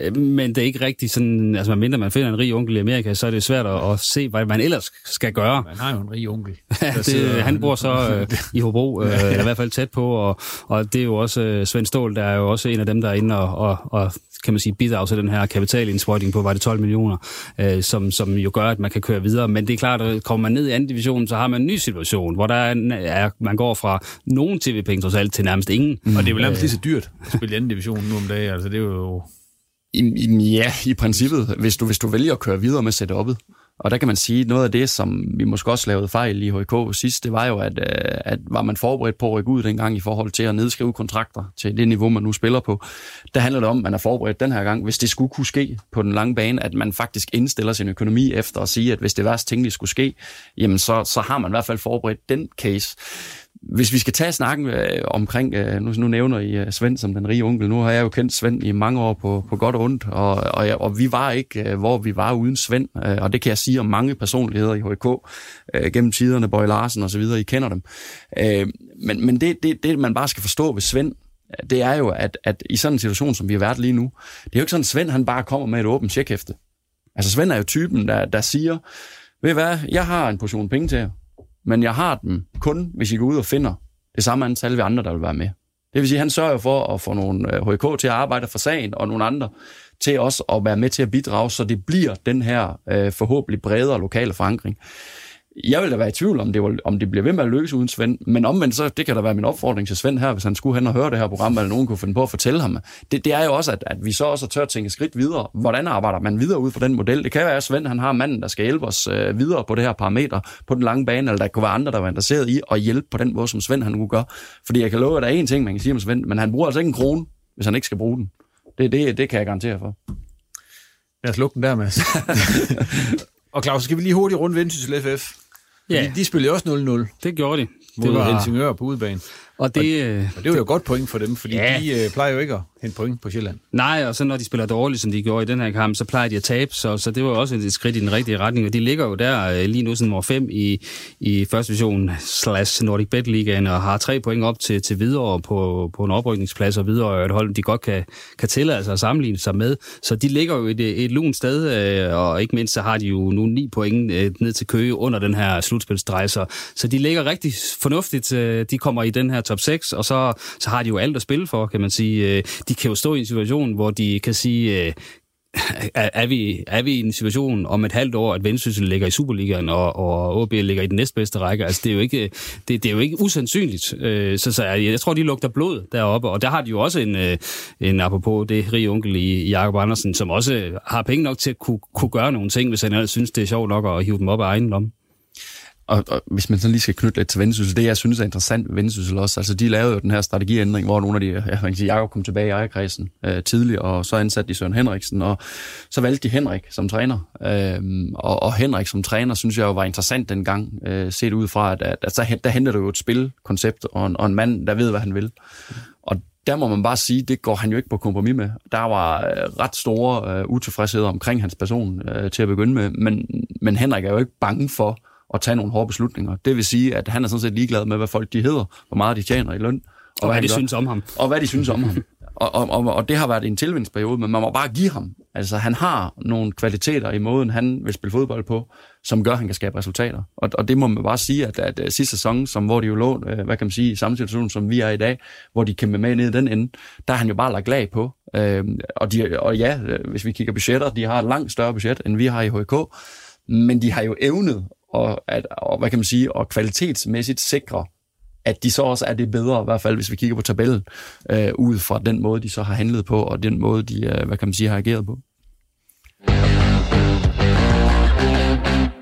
Øh, Men det er ikke rigtigt sådan, altså mindre man finder en rig onkel i Amerika, så er det svært at, at se, hvad man ellers skal gøre. Man har jo en rig onkel. Ja, det, han bor så øh, i Hobro, øh, eller i hvert fald tæt på, og, og det er jo også øh, Svend Ståhl, der er jo også en af dem, der er inde og, og, og kan man sige, bidrage til den her kapitalindsprøjtning på, var det 12 millioner, øh, som, som jo gør, at man kan køre videre. Men det er klart, at kommer man ned i anden division, så har man en ny situation, hvor der er, er, man går fra nogle tv-penge trods alt til nærmest ingen. Og det er vel nærmest lige så dyrt at spille i anden division nu om dagen. Altså, det er jo... I, i, ja, i princippet, hvis du, hvis du vælger at køre videre med setup'et. Og der kan man sige, noget af det, som vi måske også lavede fejl i HK sidst, det var jo, at, øh, at var man forberedt på at rykke ud dengang i forhold til at nedskrive kontrakter til det niveau, man nu spiller på. Der handler det om, at man er forberedt den her gang, hvis det skulle kunne ske på den lange bane, at man faktisk indstiller sin økonomi efter at sige, at hvis det værste tænkelige skulle ske, jamen så, så har man i hvert fald forberedt den case. Hvis vi skal tage snakken øh, omkring, øh, nu, nu nævner I øh, Svend som den rige onkel, nu har jeg jo kendt Svend i mange år på, på godt og ondt, og, og, jeg, og vi var ikke, øh, hvor vi var uden Svend, øh, og det kan jeg sige om mange personligheder i HK, øh, gennem tiderne, Bøj Larsen og så videre, I kender dem. Øh, men men det, det, det, man bare skal forstå ved Svend, det er jo, at, at i sådan en situation, som vi har været lige nu, det er jo ikke sådan, at Svend han bare kommer med et åbent tjekhæfte. Altså Svend er jo typen, der, der siger, ved I hvad, jeg har en portion penge til jer, men jeg har dem kun, hvis I går ud og finder det samme antal vi andre, der vil være med. Det vil sige, at han sørger for at få nogle øh, HK til at arbejde for sagen, og nogle andre til også at være med til at bidrage, så det bliver den her øh, forhåbentlig bredere lokale forankring. Jeg vil da være i tvivl om det, vil- om det bliver ved med at lykkes uden Svend, men omvendt så, det kan da være min opfordring til Svend her, hvis han skulle hen og høre det her program, eller nogen kunne finde på at fortælle ham. Det, det er jo også, at, at vi så også tør at tænke skridt videre. Hvordan arbejder man videre ud fra den model? Det kan være, at Svend han har manden, der skal hjælpe os øh, videre på det her parameter på den lange bane, eller der kunne være andre, der var interesseret i at hjælpe på den måde, som Svend han kunne gøre. Fordi jeg kan love, at der er en ting, man kan sige om Svend, men han bruger altså ikke en krone, hvis han ikke skal bruge den. Det, det, det kan jeg garantere for. Lad os lukke den der, Mads. og Claus, skal vi lige hurtigt rundt Vendsyssel FF? Ja. Fordi de spillede også 0-0. Det gjorde de. mod Det var- Helsingør på udebane. Og det, øh, Og det var jo et godt point for dem, fordi Ja. de øh, plejer jo ikke at hente point på Sjælland. Nej, og så når de spiller dårligt, som de gjorde i den her kamp, så plejer de at tabe, så, så det var også et skridt i den rigtige retning, og de ligger jo der øh, lige nu som nummer 5 i, i første division slash Nordic Bet Ligaen, og har tre point op til, til videre på, på en oprykningsplads, og videre et hold, de godt kan, kan tillade sig at sammenligne sig med. Så de ligger jo et, et lunt sted, øh, og ikke mindst så har de jo nu ni point øh, ned til Køge under den her slutspilsdrej, så, så de ligger rigtig fornuftigt. øh, De kommer i den her top 6, og så, så har de jo alt at spille for, kan man sige. Øh, de kan jo stå i en situation, hvor de kan sige, øh, er, er, vi, er vi i en situation om et halvt år, at Vendsyssel ligger i Superligaen, og, og OB ligger i den næstbedste række? Altså, det er jo ikke, det, det er jo ikke usandsynligt. Øh, så, så jeg, jeg tror, de lugter blod deroppe, og der har de jo også en, en apropos det rige onkel i, i Jakob Andersen, som også har penge nok til at kunne, kunne gøre nogle ting, hvis han ellers synes, det er sjovt nok at hive dem op af egen lomme. Og, og hvis man sådan lige skal knytte lidt til Vendsyssel, det jeg synes er interessant ved Vendsyssel også, altså de lavede jo den her strategiændring, hvor nogle af de, ja, man kan sige, Jacob kom tilbage i ejerkredsen øh, tidligere, og så ansatte de Søren Henriksen, og så valgte de Henrik som træner. Øh, og, og Henrik som træner, synes jeg jo var interessant dengang, øh, set ud fra, at, at, at der, der henter du jo et spilkoncept, og en, og en mand, der ved, hvad han vil. Og der må man bare sige, det går han jo ikke på kompromis med. Der var øh, ret store øh, utilfredsheder omkring hans person øh, til at begynde med, men, men Henrik er jo ikke bange for at tage nogle hårde beslutninger. Det vil sige, at han er sådan set ligeglad med, hvad folk de hedder, hvor meget de tjener i løn. Og hvad han de gør. synes om ham. Og hvad de synes om ham. Og, og, og, og det har været en tilvindsperiode, men man må bare give ham. Altså, han har nogle kvaliteter i måden, han vil spille fodbold på, som gør, at han kan skabe resultater. Og, og det må man bare sige, at, at, at sidste sæson, som, hvor de jo lå, øh, hvad kan man sige, i samme situation, som vi er i dag, hvor de kæmper med ned i den ende, der har han jo bare lagt lag på. Øh, og, de, og ja, øh, hvis vi kigger budgetter, de har et langt større budget, end vi har i HK, men de har jo evnet og, at, og hvad kan man sige, og kvalitetsmæssigt sikre, at de så også er det bedre, i hvert fald hvis vi kigger på tabellen, øh, ud fra den måde, de så har handlet på, og den måde, de, øh, hvad kan man sige, har ageret på.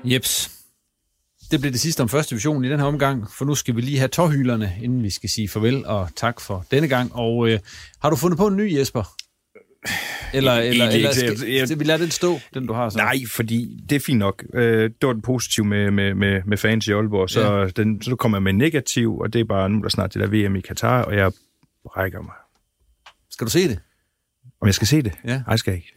Jeps. Det blev det sidste om første division i den her omgang, for nu skal vi lige have tårhylerne, inden vi skal sige farvel og tak for denne gang. Og øh, har du fundet på en ny, Jesper? Eller, eller, Egentlig eller ikke. skal, Jeg- jeg- skal vi lade den stå, den du har så? Nej, fordi det er fint nok. Øh, det var den positive med, med, med, med fans i Aalborg, så, Ja. den, så du kommer med negativ, og det er bare nu er der snart det der VM i Katar, og jeg rækker mig. Skal du se det? Om jeg skal se det? Ja. Nej, jeg skal ikke.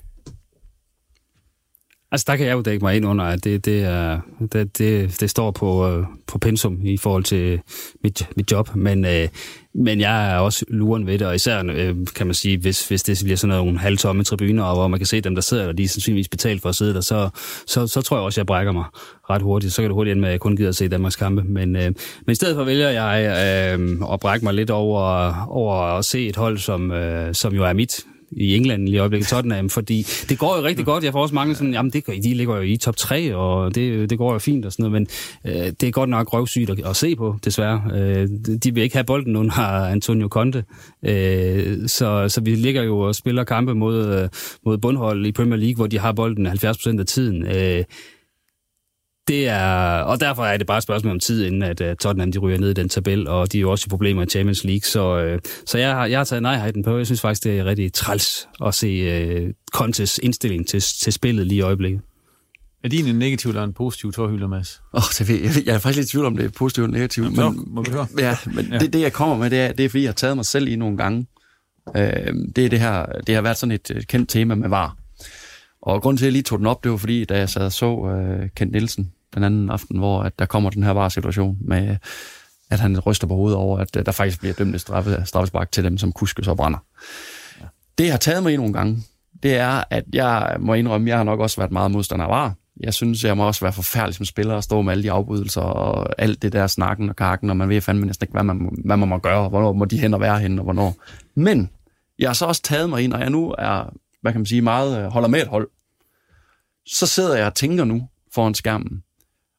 Altså, der kan jeg jo dække mig ind under, at det, det, er, det, det, det står på, øh, på pensum i forhold til mit, mit job, men, øh, men jeg er også luren ved det, og især øh, kan man sige, hvis, hvis det bliver sådan nogle halvtomme tribuner, og hvor man kan se dem, der sidder der, de er sandsynligvis betalt for at sidde der, så, så, så tror jeg også, at jeg brækker mig ret hurtigt. Så kan det hurtigt ende med, at jeg kun gider at se Danmarks kampe. Men, øh, men i stedet for vælger jeg øh, at brække mig lidt over, over at se et hold, som, øh, som jo er mit i England lige i øjeblikket, Tottenham, fordi det går jo rigtig godt. Jeg får også mange sådan, jamen det, de ligger jo i top 3, og det, det går jo fint og sådan noget, men øh, det er godt nok røvsygt at, at se på, desværre. Øh, de vil ikke have bolden under Antonio Conte, øh, så, så vi ligger jo og spiller kampe mod, øh, mod bundhold i Premier League, hvor de har bolden 70% af tiden. Øh, det er, og derfor er det bare et spørgsmål om tid, inden at uh, Tottenham de ryger ned i den tabel, og de er jo også i problemer i Champions League, så, uh, så jeg, har, jeg har taget nej-hatten på. Jeg synes faktisk, det er rigtig træls at se uh, Contes indstilling til, til spillet lige i øjeblikket. Er din en negativ eller en positiv tårhylder, Mads? Oh, det ved, jeg, jeg er faktisk lidt i tvivl om, det er positivt eller negativt. Jamen, så må vi høre. Ja, men Ja. Det, det, jeg kommer med, det er, det er, fordi jeg har taget mig selv i nogle gange. Øh, det, er det, her, det har været sådan et øh, kendt tema med VAR. Og grunden til, at jeg lige tog den op, det var fordi, da jeg sad og så øh, Kent Nielsen den anden aften, hvor at der kommer den her VAR-situation med, at han ryster på hovedet over, at øh, der faktisk bliver dømt et straffe, straffespark til dem, som kuskes og brænder. Ja. Det, jeg har taget mig i nogle gange, det er, at jeg må indrømme, jeg har nok også været meget modstander af VAR. Jeg synes, jeg må også være forfærdelig som spiller og stå med alle de afbrydelser og alt det der snakken og kakken, og man ved fandme næsten ikke, hvad man, hvad man må gøre, og hvornår må de hen og være henne, og hvornår. Men jeg har så også taget mig ind, og jeg nu er, hvad kan man sige, meget øh, holder med et hold. Så sidder jeg og tænker nu foran skærmen,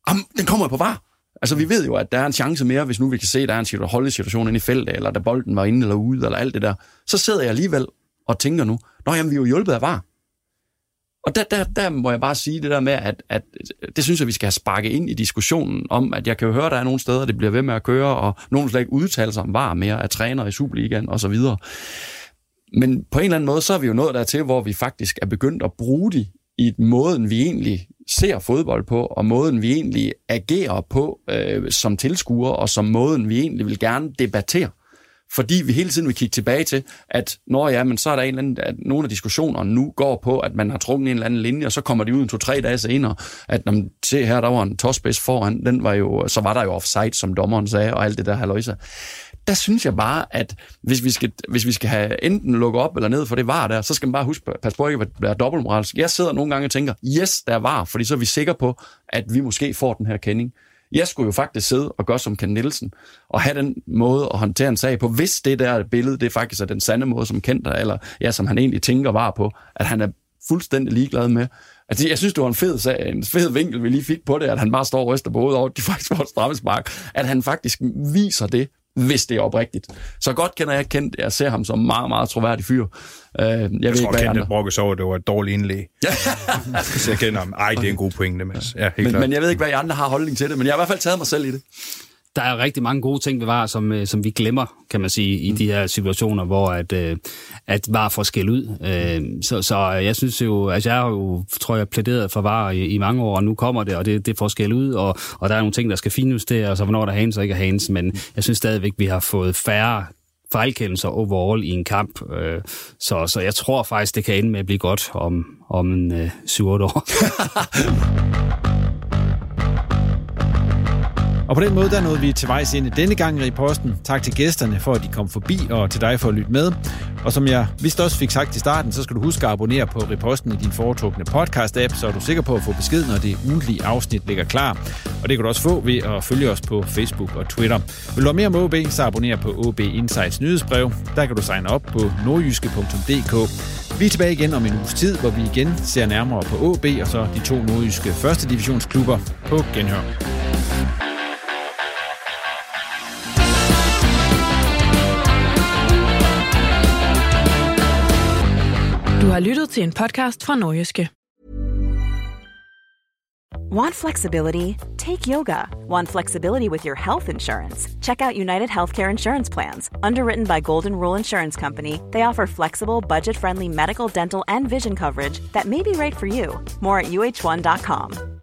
Jamen, den kommer på var. Altså, vi ved jo, at der er en chance mere, hvis nu vi kan se, at der er en situ- holdesituation inde i feltet, eller da bolden var inde eller ude, eller alt det der. Så sidder jeg alligevel og tænker nu, nå jamen, vi er jo hjulpet af var. Og der, der, der må jeg bare sige det der med, at, at det synes jeg, vi skal have sparket ind i diskussionen om, at jeg kan jo høre, at der er nogle steder, det bliver ved med at køre, og nogen slet ikke udtale sig om var mere af træner i Superligaen og så videre. Men på en eller anden måde, så er vi jo nået dertil, hvor vi faktisk er begyndt at bruge det i måden, vi egentlig ser fodbold på, og måden, vi egentlig agerer på øh, som tilskuere, og som måden, vi egentlig vil gerne debattere. Fordi vi hele tiden vil kigge tilbage til, at når ja, men så er der en eller anden, at nogle af diskussionerne nu går på, at man har trukket en eller anden linje, og så kommer de ud en to-tre dage senere, at når man ser her, der var en tosbæs foran, den var jo, så var der jo offside, som dommeren sagde, og alt det der haløjse der synes jeg bare, at hvis vi skal, hvis vi skal have enten lukke op eller ned for det var der, så skal man bare huske, pas på ikke at være dobbeltmoralsk. Jeg sidder nogle gange og tænker, yes, der var, fordi så er vi sikre på, at vi måske får den her kending. Jeg skulle jo faktisk sidde og gøre som Ken Nielsen, og have den måde at håndtere en sag på, hvis det der billede, det faktisk er den sande måde, som Kent eller ja, som han egentlig tænker var på, at han er fuldstændig ligeglad med. Altså, jeg synes, det var en fed, sag, en fed vinkel, vi lige fik på det, at han bare står og ryster på hovedet over, at de faktisk får et strammespark. At han faktisk viser det hvis det er oprigtigt. Så godt kender jeg kendt. Jeg ser ham som meget, meget troværdig fyr. Uh, jeg, jeg ved tror, ikke, Kent brokkes over, at det var et dårligt indlæg. så jeg kender ham. Ej, det er en god pointe, Mads. Ja, men, men jeg ved ikke, hvad I andre har holdning til det, men jeg har i hvert fald taget mig selv i det der er rigtig mange gode ting ved VAR, som, øh, som vi glemmer, kan man sige, i mm. de her situationer, hvor at, øh, at VAR får skæld ud. Øh, så, så jeg synes jo, altså jeg har jo, tror jeg, plæderet for VAR i, i mange år, og nu kommer det, og det, det får skæld ud, og, og der er nogle ting, der skal finjusteres, og hvornår der er hands og ikke er hands, men jeg synes stadigvæk, vi har fået færre fejlkendelser overall i en kamp. Så, så jeg tror faktisk, det kan ende med at blive godt om, om en øh, 7-8 år. Og på den måde, der nåede vi til vejs ind i denne gang i posten. Tak til gæsterne for, at de kom forbi, og til dig for at lytte med. Og som jeg vist også fik sagt i starten, så skal du huske at abonnere på Reposten i din foretrukne podcast-app, så er du sikker på at få besked, når det ugentlige afsnit ligger klar. Og det kan du også få ved at følge os på Facebook og Twitter. Vil du have mere om OB, så abonner på OB Insights nyhedsbrev. Der kan du signe op på nordjyske.dk. Vi er tilbage igen om en uges tid, hvor vi igen ser nærmere på OB og så de to nordjyske første divisionsklubber på genhør. Har lyttet til en podcast fra Nordjyske. Want flexibility? Take yoga. Want flexibility with your health insurance? Check out United Healthcare Insurance Plans. Underwritten by Golden Rule Insurance Company, they offer flexible, budget friendly medical, dental, and vision coverage that may be right for you. More at uh1.com.